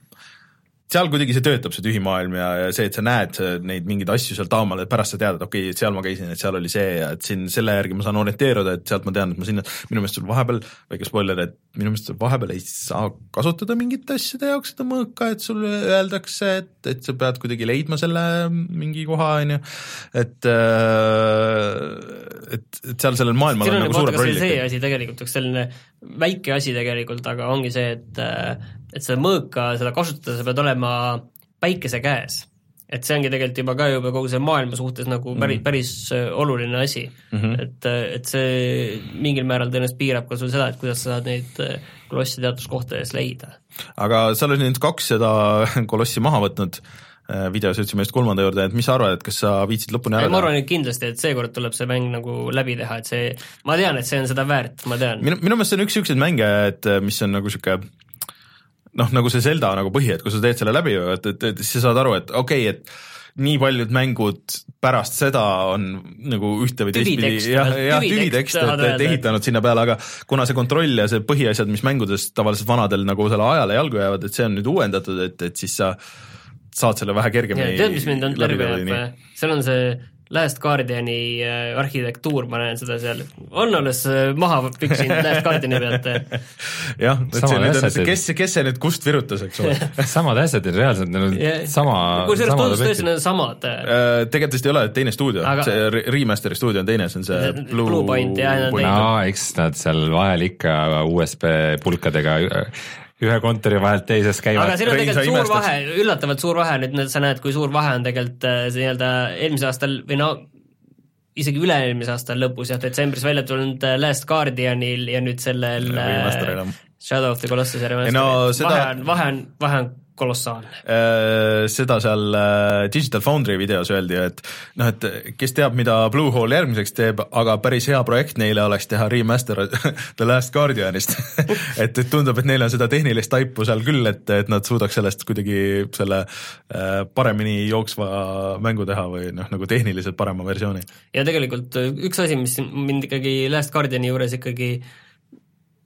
seal kuidagi see töötab, see tühi maailm ja, ja see, et sa näed neid mingeid asju seal taamal, et pärast sa tead, et okei okay,, et seal ma käisin, et seal oli see ja et siin selle järgi ma saan orienteeruda, et sealt ma tean, et ma sinna, minu meelest sul vahepeal, väike spoiler, et minu meelest vahepeal ei saa kasutada mingite asjade jaoks seda mõõka, et sulle öeldakse, et, et sa pead kuidagi leidma selle mingi koha, on ju, et et, et seal sellel maailmal on on nagu vaata suurem roll see asi tegelikult, üks selline väike asi tegelikult, aga ongi see, et et seda mõõka, seda kasutada, sa pead olema päikese käes. et see ongi tegelikult juba ka juba kogu see maailma suhtes nagu päris mm., päris äh, oluline asi mm. -hmm. et, et see mingil määral tõenäoliselt piirab ka sul seda, et kuidas sa saad neid äh, kolosse teatud kohtades leida. aga sa oled nüüd kaks seda [LAUGHS] kolossi maha võtnud, videos jõudsime just kolmanda juurde, et mis sa arvad, et kas sa viitsid lõpuni ära ma arvan, et kindlasti, et seekord tuleb see mäng nagu läbi teha, et see, ma tean, et see on seda väärt, ma tean. minu, minu meelest see on üks niisuguseid mänge, et mis on nagu niisugune noh, nagu see Zelda nagu põhi, et kui sa teed selle läbi, et, et, et siis sa saad aru, et okei okay,, et nii paljud mängud pärast seda on nagu ühte või teistpidi jah, jah, tüvitekst et, et ehitanud sinna peale, aga kuna see kontroll ja see põhiasjad, mis mängudes tavaliselt vanadel nagu selle ajale jalgu jäävad, et see on nüüd uuendatud, et, et siis sa saad selle vähe kergemini tead, mis mind on terve seal on see Last Guardiani äh, arhitektuur, ma näen seda seal, on alles äh, maha püksinud Last Guardiani pealt äh. [LAUGHS] jah, et Sama see nüüd on, kes, kes see nüüd kust virutas, eks ole. [LAUGHS] Samad asjad on reaalselt, neil on Ja- sama, kusjuures tundus tõesti, need on samad tegelikult vist ei ole teine stuudio Aga- see re- remaster'i stuudio on teine, see on see Blue, Blue Point, jah, aa, eks nad seal vahel ikka USB pulkadega ühe kontori vahelt teisest aga käivad. siin on tegelikult suur imestaks. vahe, üllatavalt suur vahe nüüd, sa näed, kui suur vahe on tegelikult äh, see nii-öelda eelmisel aastal või no isegi üle-eelmise aasta lõpus jah, detsembris välja tulnud äh, Last Guardianil ja nüüd sellel äh. Shadow of the Colossus'i remaster'il no seda- vahe on, vahe on, vahe on kolossaalne. Äh, seda seal äh, Digital Foundry videos öeldi, et noh, et kes teab, mida Bluehole järgmiseks teeb, aga päris hea projekt neile oleks teha remaster [LAUGHS] The Last Guardianist [LAUGHS] et, et tundub, et neil on seda tehnilist taipu seal küll, et, et nad suudaks sellest kuidagi selle äh, paremini jooksva mängu teha või noh, nagu tehniliselt parema versiooni. ja tegelikult üks asi, mis mind ikkagi Last Guardiani juures ikkagi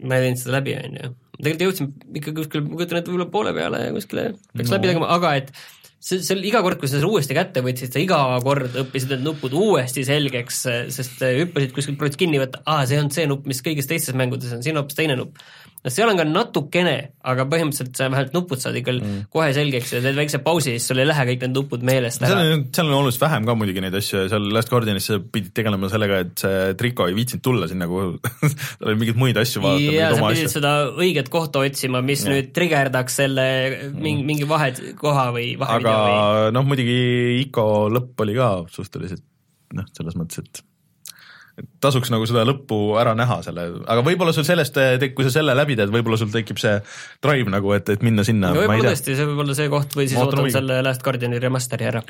ma ei teinud seda läbi, on ju. Tegelikult jõudsin ikka kuskil, ma kujutan ette, võib-olla poole peale kuskile peaks no. läbi tegema, aga et see, see iga kord, kui sa selle uuesti kätte võtsid, sa iga kord õppisid need nupud uuesti selgeks, sest hüppasid kuskilt, proovisid kinni võtta, aa, see on see nupp, mis kõigis teistes mängudes on, siin on hoopis teine nupp. No seal on ka natukene, aga põhimõtteliselt sa vähemalt nupud saad ikka mm. kohe selgeks ja teed väikse pausi, siis sul ei lähe kõik need nupud meelest ära. seal on oluliselt vähem ka muidugi neid asju ja seal Last Guardianis sa pidid tegelema sellega, et see triko ei viitsinud tulla sinna, kuhu [LAUGHS] tal oli mingeid muid asju vaadata, ja mingeid sa pidid asju. seda õiget kohta otsima, mis Jah. nüüd trigerdaks selle mingi, mingi vahekoha või aga vahevideo või noh, muidugi Ico lõpp oli ka suhteliselt noh, selles mõttes, et tasuks nagu seda lõppu ära näha selle, aga võib-olla sul sellest, kui sa selle läbi teed, võib-olla sul tekib see drive nagu, et, et minna sinna, no võib-olla tõesti, see võib olla see koht või siis huviga. selle Last Guardiani remaster'i ära.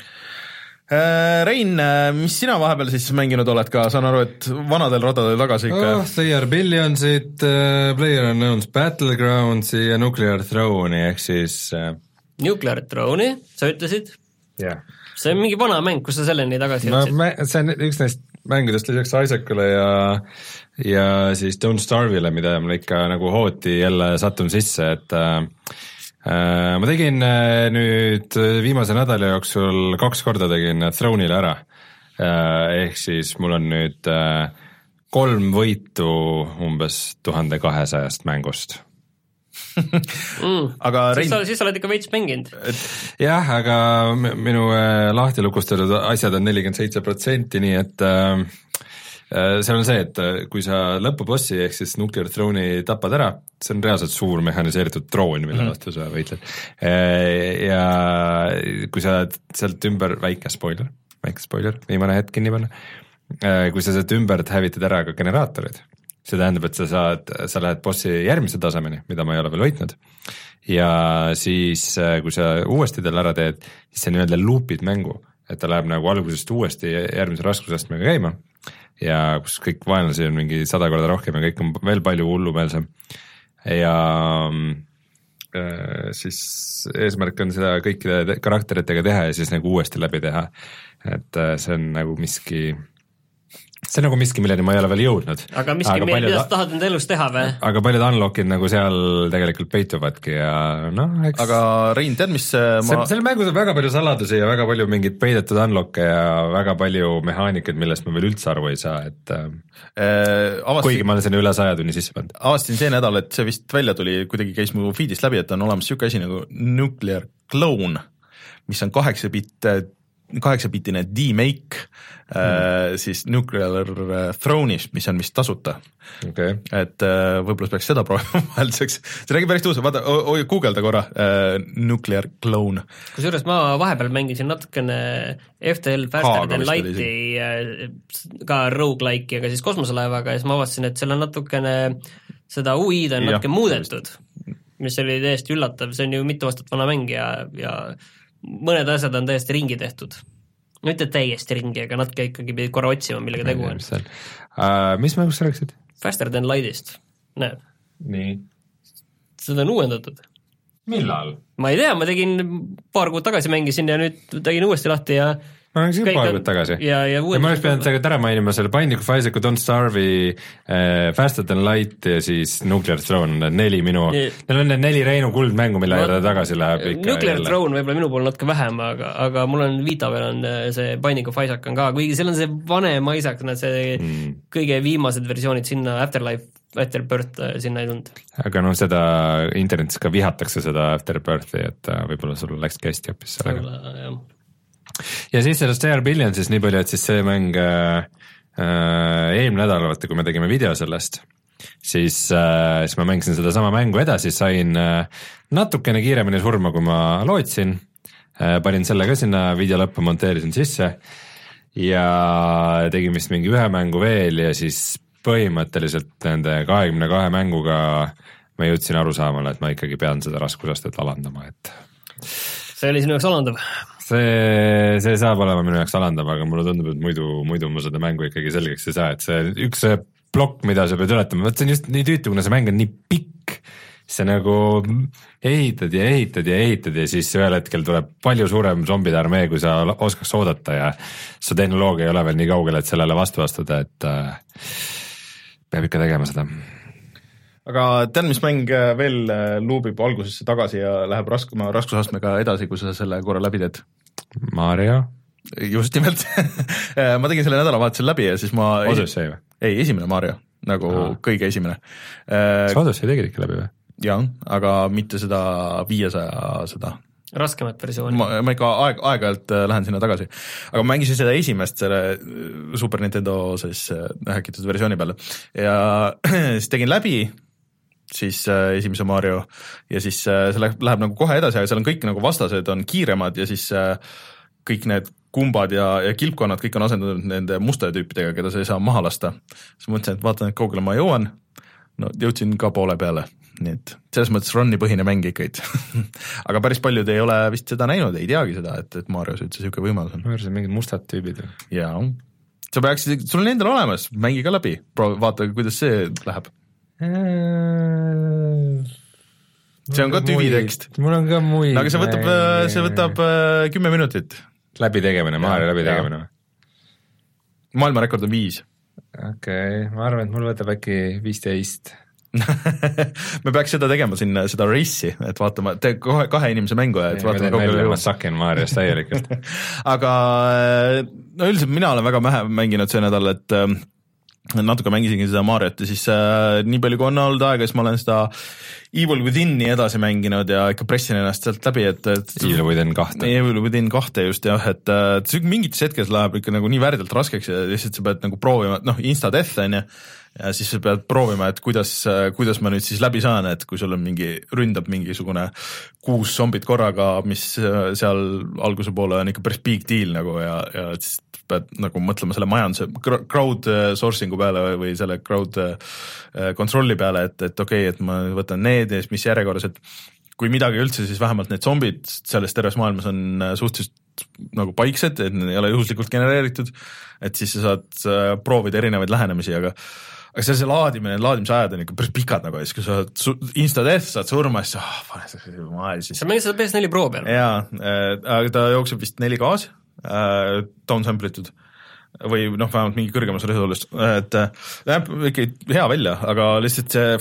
Äh, Rein, mis sina vahepeal siis mänginud oled ka, saan aru, et vanadel radadel tagasi ikka oh, They are Billionsit uh,, Player Unknown's Battlegroundsi ja Nuclear Throne'i ehk siis uh, Nuclear Throne'i, sa ütlesid, jah. See on mingi vana mäng, kus sa selleni tagasi no jõudsid. mä- see on üks neist mängudest lisaks Isaacule ja ja siis Don't Starve'ile, mida ma ikka nagu hooti jälle sattun sisse, et äh, ma tegin äh, nüüd viimase nädala jooksul kaks korda tegin Throne'ile ära. Äh, ehk siis mul on nüüd äh, kolm võitu umbes tuhande kahesajast mängust mm.. aga siis sa, siis sa oled ikka veits mänginud. jah, aga minu äh, lahti lukustatud asjad on nelikümmend seitse protsenti, nii et äh, äh, seal on see, et äh, kui sa lõpubossi ehk siis Nuclear Throne'i tapad ära, see on reaalselt suur mehhaniseeritud droon, mille Mhm. vastu sa võitled. ja kui sa sealt ümber, väike spoiler, väike spoiler, viimane hetk kinni panna, kui sa sealt ümbert hävitad ära ka generaatorid, see tähendab, et sa saad, sa lähed bossi järgmise tasemeni, mida ma ei ole veel võitnud ja siis, kui sa uuesti talle ära teed, siis sa nii-öelda loop'id mängu, et ta läheb nagu algusest uuesti järgmise raskusastmega käima ja kus kõik vaenlasi on mingi sada korda rohkem ja kõik on veel palju hullumeelsem ja äh, siis eesmärk on seda kõikide te- karakteritega teha ja siis nagu uuesti läbi teha. et äh, see on nagu miski, see on nagu miski, milleni ma ei ole veel jõudnud. aga miski, mida sa tahad enda elus teha või? aga paljud unlock'id nagu seal tegelikult peituvadki ja noh, eks aga Rein, tead, mis äh, see ma, seal mängus on väga palju saladusi ja väga palju mingeid peidetud unlock'e ja väga palju mehaanikaid, millest ma veel üldse aru ei saa, et äh, äh, kuigi avastasin, ma olen sinna üle saja tunni sisse pannud. avastasin see nädal, et see vist välja tuli, kuidagi käis mu feed'ist läbi, et on olemas niisugune asi nagu Nuclear Clone, mis on kaheksa bitt, kaheksapitine D-make mm. siis Nuclear Throne'ist, mis on vist tasuta okei okay., et äh, võib-olla peaks seda proovima [LAUGHS] vahelduseks, see nägi päris tõus, vaata, guugelda korra äh, Nuclear Clone. kusjuures ma vahepeal mängisin natukene FTL Faster than Light'i äh, ka rogu-like'i, aga siis kosmoselaevaga ja siis ma avastasin, et seal on natukene seda UI-d on natuke muudetud, mis oli täiesti üllatav, see on ju mitu aastat vana mäng ja, ja mõned asjad on täiesti ringi tehtud. no mitte täiesti ringi, aga natuke ikkagi pidid korra otsima, millega tegu on. uh,, mis mängust sa rääkisid? Faster than Light'ist, näed, nii. seda on uuendatud. millal? ma ei tea, ma tegin paar kuud tagasi mängisin ja nüüd tegin uuesti lahti ja ma mängisin Kõik paar kuud tagasi. ja- ja ja ma oleks pidanud tegelikult ära mainima selle Binding of Isaac, Don't Starve'i äh,, Faster than Light ja siis Nuclear Throne, need neli minu, neil on need neli Reinu kuldmängu, mille juurde ta tagasi läheb ikka Nuclear jälle. Throne võib-olla minu puhul natuke vähem, aga, aga mul on Vita peal on äh, see Binding of Isaac on ka, kuigi seal on see vanem Isaac, no see mm. kõige viimased versioonid sinna, Afterlife, Afterbirth äh, sinna ei tulnud. aga noh, seda internetis ka vihatakse, seda Afterbirthi, et äh, võib-olla sul läkski hästi hoopis sellega. jah, ja siis sellest AR Billionsist nii palju, et siis see mäng äh, äh, eelmine nädal, vaata kui me tegime video sellest, siis äh,, siis ma mängisin sedasama mängu edasi, sain äh, natukene kiiremini surma, kui ma lootsin äh,, panin selle ka sinna video lõppu, monteerisin sisse ja tegin vist mingi ühe mängu veel ja siis põhimõtteliselt nende kahekümne kahe mänguga ma jõudsin arusaamale, et ma ikkagi pean seda raskusastet alandama, et see oli sinu jaoks alandav. see, see saab olema minu jaoks alandav, aga mulle tundub, et muidu, muidu ma seda mängu ikkagi selgeks ei saa, et see üks plokk, mida sa pead ületama, vot see on just nii tüütu, kuna see mäng on nii pikk, sa nagu ehitad ja ehitad ja ehitad ja siis ühel hetkel tuleb palju suurem zombide armee, kui sa oskaks oodata ja su tehnoloogia ei ole veel nii kaugel, et sellele vastu astuda, et äh, peab ikka tegema seda aga tead, mis mäng äh, veel äh, luubib algusesse tagasi ja läheb raskema raskusastmega edasi, kui sa selle korra läbi teed? Mario, just nimelt [LAUGHS] ma tegin selle nädalavahetusel läbi ja siis ma Odyssey või? ei, esimene Mario, nagu Aa. kõige esimene. kas Odyssey tegid ikka läbi või? jah, aga mitte seda viiesaja seda. raskemat versiooni. ma, ma ikka aeg, aeg-ajalt äh, lähen sinna tagasi. aga ma mängisin seda esimest selle äh, Super Nintendo siis äh, häkitud versiooni peale ja [CLEARS THROAT] siis tegin läbi siis äh, esimese Mario ja siis äh, see läheb, läheb nagu kohe edasi, aga seal on kõik nagu vastased on kiiremad ja siis äh, kõik need kumbad ja, ja kilpkonnad, kõik on asendatud nende mustade tüüpidega, keda sa ei saa maha lasta. siis mõtlesin, et vaatan, et kaugele ma jõuan. no jõudsin ka poole peale, nii et selles mõttes run'i põhine mäng ikkagi. [LAUGHS] aga päris paljud ei ole vist seda näinud, ei teagi seda, et, et Marios üldse niisugune võimalus on. ma arvasin, mingid mustad tüübid või? jaa, sa peaksid, sul on endal olemas, mängi ka läbi, vaata, kuidas see läheb. See on ka tüvitekst.. mul on ka muid. aga see võtab, see võtab äh, kümme minutit. läbitegemine, Jaa, läbitegemine või? maailmarekord on viis. okei okay,, ma arvan, et mul võtab äkki viisteist. [LAUGHS] me peaks seda tegema siin, seda race'i, et vaatame, tee kohe kahe inimese mängu ja et vaatame, kaugele välja, ma sakin Marios täielikult. [LAUGHS] aga äh, no üldiselt mina olen väga vähe mänginud see nädal, et äh, natuke mängisingi seda Mariot ja siis äh, nii palju kui on olnud aega, siis ma olen seda Evil Within'i edasi mänginud ja ikka pressin ennast sealt läbi, et, et Evil Within kahte. Evil Within kahte just jah, et äh, et see mingites hetkes läheb ikka nagu nii värdjalt raskeks ja lihtsalt sa pead nagu proovima, noh, insta-death on ju, ja siis sa pead proovima, et kuidas, kuidas ma nüüd siis läbi saan, et kui sul on mingi, ründab mingisugune kuus zombit korraga, mis äh, seal alguse poole on ikka päris big deal nagu ja, ja siis pead nagu mõtlema selle majanduse, crowd äh, sourcing'u peale või, selle crowd äh, kontrolli peale, et, et okei okay,, et ma võtan need ja siis mis järjekorras, et kui midagi üldse, siis vähemalt need zombid selles terves maailmas on suhteliselt nagu paiksed, et need ei ole juhuslikult genereeritud, et siis sa saad proovida erinevaid lähenemisi, aga aga see, see laadimine, laadimise ajad on ikka päris pikad nagu ja siis, kui sa oled insta-death saad surma, siis ah, pane see maha ja siis sa mängid seda PS4 Pro peal? jaa äh,, aga ta jookseb vist 4K-s äh,, downsample itud või noh, vähemalt mingi kõrgemas resoluulis, et äh, näeb ikka hea välja, aga lihtsalt see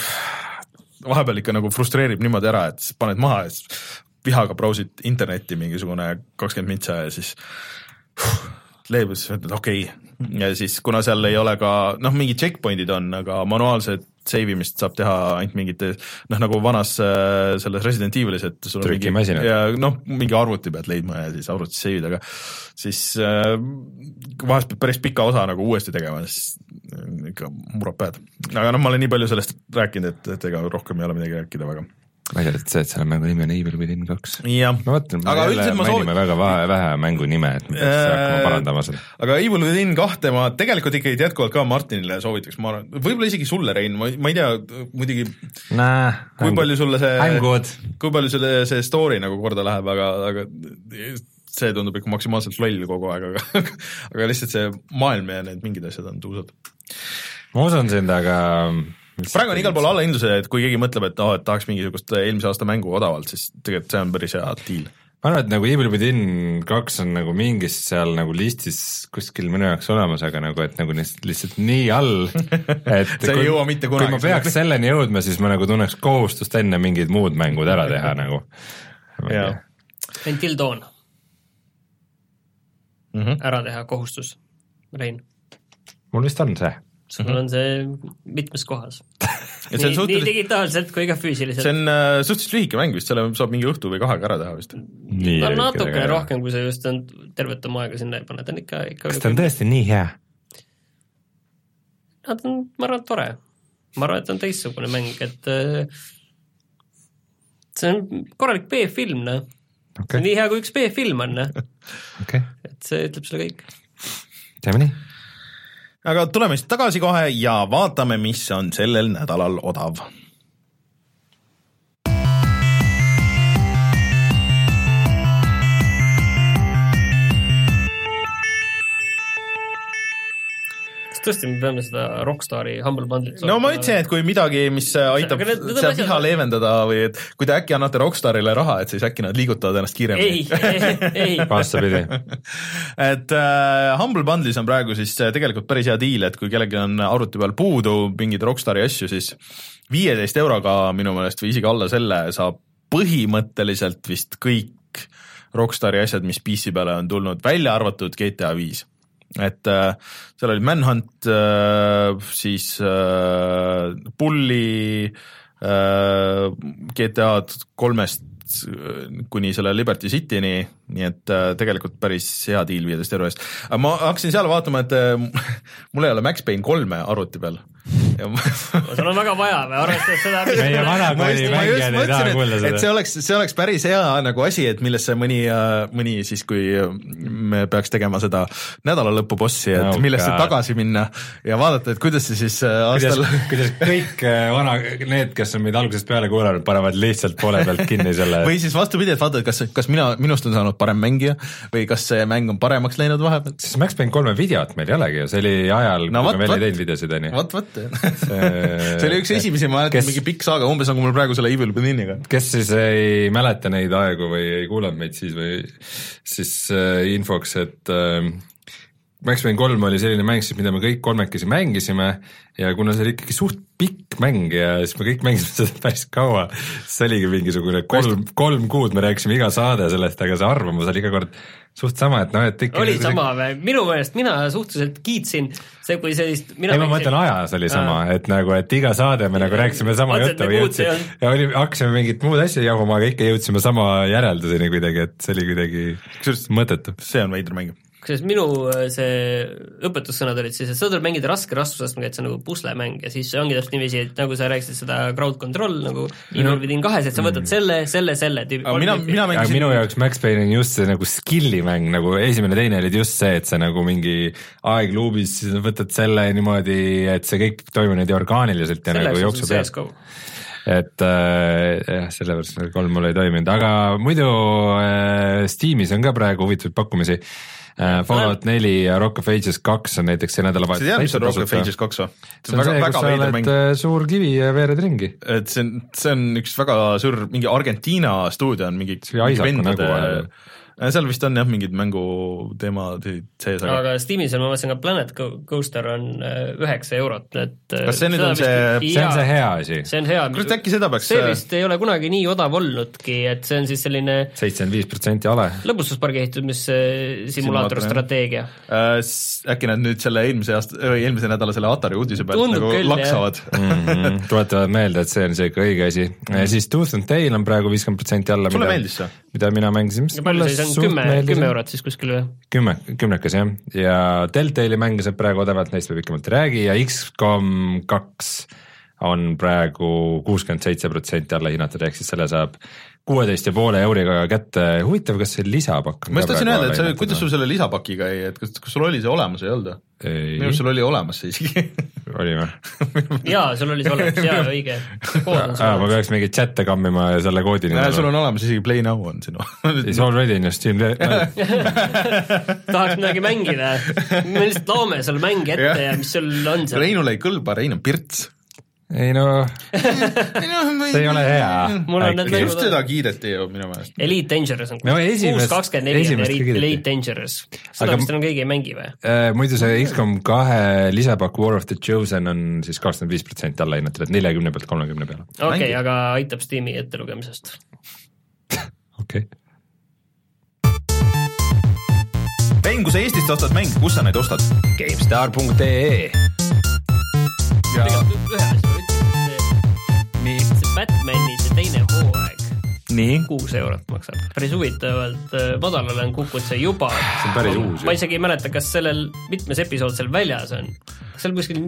vahepeal ikka nagu frustreerib niimoodi ära, et paned maha ja siis vihaga brausid internetti mingisugune kakskümmend mintsa ja siis leebus, ütled okei okay. Ja siis kuna seal ei ole ka noh, mingid checkpoint'id on, aga manuaalset save imist saab teha ainult mingite noh, nagu vanas äh, selles Resident Evilis, et sul on mingi noh, mingi arvuti pead leidma ja siis arvutis save ida, aga siis äh, vahest pead päris pika osa nagu uuesti tegema, siis äh, ikka murrab pead. aga noh, ma olen nii palju sellest rääkinud, et, et ega rohkem ei ole midagi rääkida väga. Välja arvatud see, et selle mängu nimi on Evil Within kaks. ma mõtlen, me Aga jälle üldiselt ma mängime soovin- väga vähe, vähe mängu nime, et me peaks hakkama Äh, parandama seda. aga Evil Within kahte ma tegelikult ikkagi jätkuvalt ka Martinile soovitaks, ma arvan, võib-olla isegi sulle, Rein, ma, ma ei tea, muidugi Nah, kui palju sulle see kui palju selle, see story nagu korda läheb, aga, aga see tundub ikka maksimaalselt loll kogu aeg, aga [LAUGHS] aga lihtsalt see maailm ja need mingid asjad on tuusad. ma usun sind, aga praegu on igal pool allahindluse, et kui keegi mõtleb, et oh, et tahaks mingisugust eelmise aasta mängu odavalt, siis tegelikult see on päris hea diil. ma arvan, et nagu Evil Within kaks on nagu mingis seal nagu listis kuskil minu jaoks olemas, aga nagu, et nagu lihtsalt, nii all, [LAUGHS] et Sa ei jõua mitte kunagi kui ma peaks selleni jõudma, siis ma nagu tunneks kohustust enne mingid muud mängud ära teha nagu. jaa, Until Dawn, Mhm. ära teha kohustus, Rein. mul vist on see. Sul Mhm. on see mitmes kohas. See nii, nii suhteliselt- digitaalselt kui ka see füüsiliselt. on äh, suhteliselt lühike mäng vist, selle saab mingi õhtu või kahega ära teha vist. nii no natukene. rohkem, kui sa just on tervet oma aega sinna ei pane, ta on ikka, ikka kas ta on tõesti nii hea? no ta on, ma arvan, et tore. ma arvan, et ta on teistsugune mäng, et äh, see on korralik B-film, noh. see on okei, nii hea, kui üks B-film on, noh. [LAUGHS] okei, et see ütleb selle kõik. teeme nii. Aga tuleme siis tagasi kohe ja vaatame, mis on sellel nädalal odav kas tõesti me peame seda Rockstari Humble Bundle'it no ma ütlesin, et kui midagi, mis aitab seda viha leevendada või et kui te äkki annate Rockstarile raha, et siis äkki nad liigutavad ennast ei kiiremini., ei, ei, [LAUGHS] vastupidi, et äh, Humble Bundle'is on praegu siis äh, tegelikult päris hea diil, et kui kellelgi on arvuti peal puudu mingeid Rockstari asju, siis viieteist euroga minu meelest või isegi alla selle saab põhimõtteliselt vist kõik Rockstari asjad, mis PC peale on tulnud, välja arvatud GTA viis et äh, seal oli Manhunt äh,, siis Bulli äh, GTA-d kolmest kuni selle Liberty Cityni, nii et tegelikult päris hea diil viieteist euro eest. ma hakkasin seal vaatama, et [LAUGHS] mul ei ole Max Payne kolme arvuti peal sul on väga vaja või, arvestades seda meie vanakooli mängijad ei taha kuulda et see seda. oleks, see oleks päris hea nagu asi, et millesse mõni, mõni siis, kui me peaks tegema seda nädalalõpubossi, et Oh oh millesse God. tagasi minna ja vaadata, et kuidas see siis äh, aastal kuidas, kõik äh, vana, need, kes on meid algusest peale kuulanud, panevad lihtsalt poole pealt kinni selle [LAUGHS] või siis vastupidi, et vaata, et kas, kas mina, minust on saanud parem mängija või kas see mäng on paremaks läinud vahepeal. siis Max Payne kolme videot meil ei olegi ju, see oli ajal No no,, kui me veel vot. ei teinud videosid, onju. vot, vot, see oli üks esimesi, ma mäletan, mingi pikk saaga, umbes nagu mul praegu selle Evil Withiniga. kes siis ei mäleta neid aegu või ei kuulanud meid siis või siis äh, infoks, et äh, Max Payne kolm oli selline mäng siis, mida me kõik kolmekesi mängisime ja kuna see oli ikkagi suht pikk mäng ja siis me kõik mängisime [LAUGHS] seda päris kaua, siis oligi mingisugune kolm, kolm kuud me rääkisime iga saade sellest, aga see arvamus oli iga kord suht sama, et noh, et ikka oli sama või? minu meelest mina suhteliselt kiitsin see, kui sellist mina ei, ma mõtlen ajas oli sama, et nagu, et iga saade me nagu rääkisime sama juttu nagu või jõudsime ja oli, hakkasime mingit muud asja jagama, aga ikka jõudsime sama järelduseni kuidagi, et see oli kuidagi mõttetu. see on veider mäng. Kusjuures minu äh, see õpetussõnad olid siis, et sa tuleb mängida raske raskusastmega, et see on nagu puslemäng ja siis ongi täpselt niiviisi, et nagu sa rääkisid seda crowd control nagu Evil Within kahes, et sa võtad selle, selle, selle tüübi. aga mina, mina mängisin minu jaoks Max Payne on just see nagu skill'i mäng nagu esimene, teine olid just see, et sa nagu mingi aegluubis võtad selle niimoodi, et see kõik toimub niimoodi orgaaniliselt ja nagu jookseb ees. CSGO. et äh, jah, sellepärast see kolm mul ei toiminud, aga muidu äh, Steamis on ka praegu huvitavaid pakkumisi äh,. Fallout neli ja Rock of Ages kaks on näiteks see sa nädalavahetus tead, mis on Rock of Ages kaks või? see on see, kus sa oled äh, suur kivi ja veered ringi. et see on, see on üks väga suur, mingi Argentiina stuudio on mingi Isaacu nägu vahepeal. Seal vist on jah, mingid mängu teemad sees, aga aga Steamis on, ma vaatasin ka Planet Co- Coaster on äh, üheksa eurot, et äh, Kas see nüüd on see- see on see hea asi. see on hea. kurat, äkki seda peaks see vist ei ole kunagi nii odav olnudki, et see on siis selline seitsekümmend viis protsenti ale. lõbustuspargi ehitamise Simulaator, simulaator jah. strateegia. äh, äkki nad nüüd selle eelmise aasta, eelmise nädala selle Atari uudise pealt Tundub nagu küll, laksavad. Mhm, tuletavad meelde, et see on see ikka õige asi. siis Tooth and Tail on praegu viiskümmend protsenti alla. sulle meeldis see? Mida mina mängisin, palju see siis on, kümme, kümme eurot siis kuskil või? kümme, kümnekas jah, ja Deltali mänge saab praegu odavalt, neist me pikemalt ei räägi ja X-kom kaks on praegu kuuskümmend seitse protsenti alla hinnatud, ehk siis selle saab kuueteist ja poole euriga kätte, huvitav, kas see lisapakk on ma just tahtsin öelda, et see, kuidas sul selle lisapakiga ei, et kas, kas sul oli see olemas või ei olnud? või? Minu arust sul oli olemas see isegi. [LAUGHS] oli või? jaa, sul oli see olemas, jaa, õige. kood on sul aa, ma peaks mingeid chat'e kammima ja selle koodi sul on olemas isegi Play Now on sinu. Is already in your Steam [LAUGHS] [LAUGHS] tahaks midagi mängida, me lihtsalt loome sulle mänge ette ja mis sul on seal. Reinule ei kõlba, Rein on pirts. Ei no, [LAUGHS] see ei ole hea. Mul on need just teda kiideti ju minu meelest. Elite Dangerous on kuus kakskümmend neli on Elite. Elite Dangerous. seda vist enam keegi ei mängi või? Äh, muidu see X-kom kahe lisapakk War of the Chosen on siis kakskümmend viis protsenti alla hinnatud, et neljakümne pealt kolmekümne peale. okei okay,, aga aitab Steam'i ettelugemisest. [LAUGHS] okei okay.. Rein, kui sa Eestist ostad mänge, kus sa neid ostad? GameStar.ee ja tegelikult ühe Batman'i see teine hooaeg nii, kuus eurot maksab. päris huvitavalt äh, madalale on kukkunud see juba. see on päris uus ma isegi ei mäleta, kas sellel, mitmes episood seal väljas on. kas seal kuskil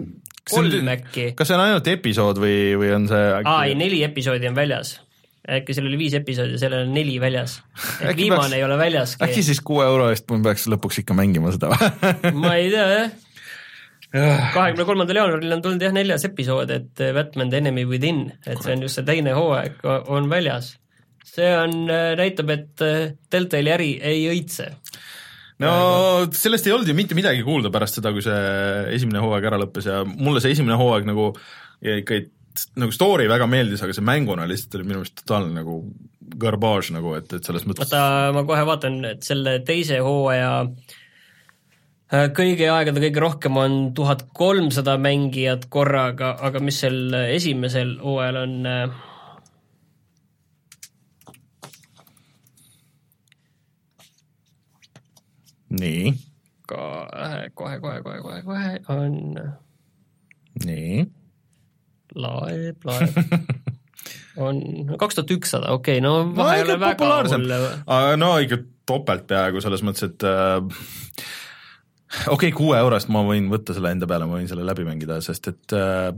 kolm äkki? kas see on ainult episood või, või on see aa ei, neli episoodi on väljas. äkki seal oli viis episoodi, sellel on neli väljas. [LAUGHS] Äkki viimane peaks- ei ole väljaski äkki. siis kuue euro eest ma peaks lõpuks ikka mängima seda või? ma ei tea jah. Kahekümne kolmandal jaanuaril on tulnud jah neljas episood, et äh, Batman The Enemy Within, et see on just see teine hooaeg on väljas. see on, näitab, et äh, Deltali äri ei õitse. no sellest ei olnud ju mitte midagi kuulda pärast seda, kui see esimene hooaeg ära lõppes ja mulle see esimene hooaeg nagu ikka nagu story väga meeldis, aga see mänguna lihtsalt oli minu meelest totaalne nagu garbaaž nagu, et, et selles mõttes vaata, ma kohe vaatan, et selle teise hooaja kõigi aegade kõige rohkem on tuhat kolmsada mängijat korraga, aga mis sel esimesel hooajal on äh, nii, kohe, kohe, kohe, kohe, kohe, kohe on nii, laeb, laeb on kaks tuhat ükssada, okei okay,, no vahe ei ole väga hull. no ikka topelt peaaegu selles mõttes, et äh, [LAUGHS] okei okay,, kuue eurost ma võin võtta selle enda peale, ma võin selle läbi mängida, sest et äh,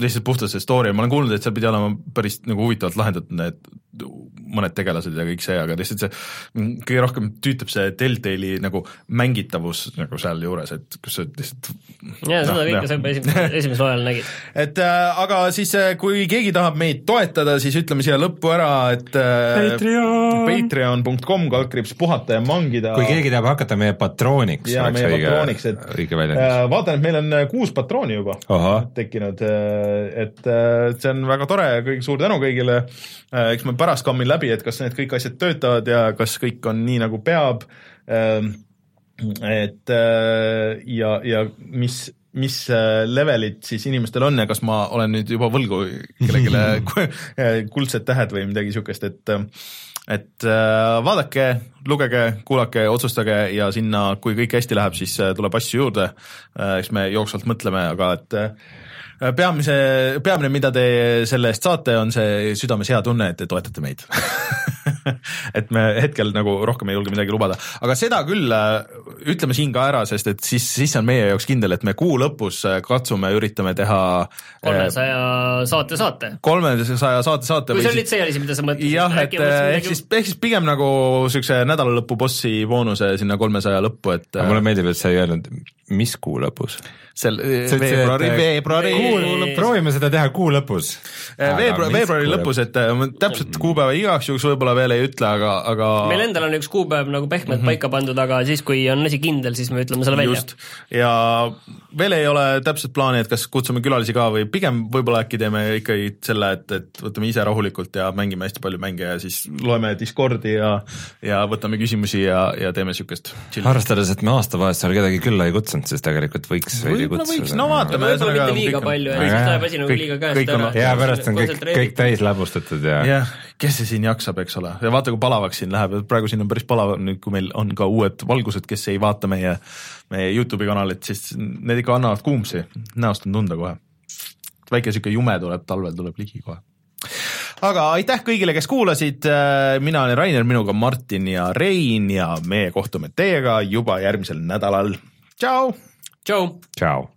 lihtsalt puhtalt see story, ma olen kuulnud, et seal pidi olema päris nagu huvitavalt lahendatud need mõned tegelased ja kõik see, aga lihtsalt see mm, kõige rohkem tüütab see Deltali nagu mängitavus nagu sealjuures, et kus sa lihtsalt ja seda Noh, kõike jah. sa juba esimesel, [LAUGHS] esimesel hooajal nägid. et äh, aga siis, kui keegi tahab meid toetada, siis ütleme siia lõppu ära, et äh, Patreon. patreon.com kaldkriips puhata ja mangida. kui keegi tahab hakata meie patrooniks, ja oleks meie õige patrooniks, et, õige väljendus. vaatan, et meil on äh, kuus patrooni juba ahah, tekkinud, et äh, see on väga tore, kõik suur tänu kõigile. eks ma pärast kammin läbi, et kas need kõik asjad töötavad ja kas kõik on nii, nagu peab. et äh, ja, ja mis, mis äh, levelid siis inimestel on ja kas ma olen nüüd juba võlgu kellelegi [LAUGHS] kuldsed tähed või midagi niisugust, et et äh, vaadake, lugege, kuulake, otsustage ja sinna, kui kõik hästi läheb, siis äh, tuleb asju juurde. eks me jooksvalt mõtleme, aga et äh, peamise, peamine, mida te selle eest saate, on see südames hea tunne, et te toetate meid [LAUGHS] [LAUGHS] et me hetkel nagu rohkem ei julge midagi lubada, aga seda küll äh, ütleme siin ka ära, sest et siis, siis on meie jaoks kindel, et me kuu lõpus äh, katsume, üritame teha kolmesaja saate saate. kolmesaja saate saate kui või see oli see asi, mida sa mõtlesid. jah, et äh, ehk siis, ehk siis pigem nagu siukse nädalalõpu bossi boonuse sinna kolmesaja lõppu, et aga mulle meeldib, et sa ei öelnud, mis kuu lõpus. sel veebruari, veebruari kuu, proovime seda teha kuu lõpus. veebruari, veebruari lõpus, et äh, ma täpselt kuupäeva igaks juhuks võib-olla veel ei ütle, aga, aga meil endal on üks kuupäev nagu pehmelt mm -hmm. paika pandud, aga siis, kui on asi kindel, siis me ütleme selle välja just. ja veel ei ole täpselt plaani, et kas kutsume külalisi ka või pigem võib-olla äkki teeme ikkagi selle, et, et võtame ise rahulikult ja mängime hästi palju mänge ja siis loeme Discordi ja ja võtame küsimusi ja, ja teeme niisugust chill. arvestades, et me aastavahetusel kedagi külla ei kutsunud, siis tegelikult võiks veidi kutsuda. no vaatame. võib-olla mitte liiga palju, et siis läheb asi nagu kõik- liiga käest kõik ära. ja pärast on kõik, kõik täis läbustatud ja, ja. Kes see siin jaksab, eks ole, ja vaata, kui palavaks siin läheb, praegu siin on päris palav, nüüd kui meil on ka uued valgused, kes ei vaata meie, meie Youtube'i kanalit, siis need ikka annavad kuumsi, näost on tunda kohe. väike sihuke jume tuleb talvel, tuleb ligi kohe. aga aitäh kõigile, kes kuulasid, mina olen Rainer, minuga Martin ja Rein ja meie kohtume teiega juba järgmisel nädalal. tšau. tšau. tšau.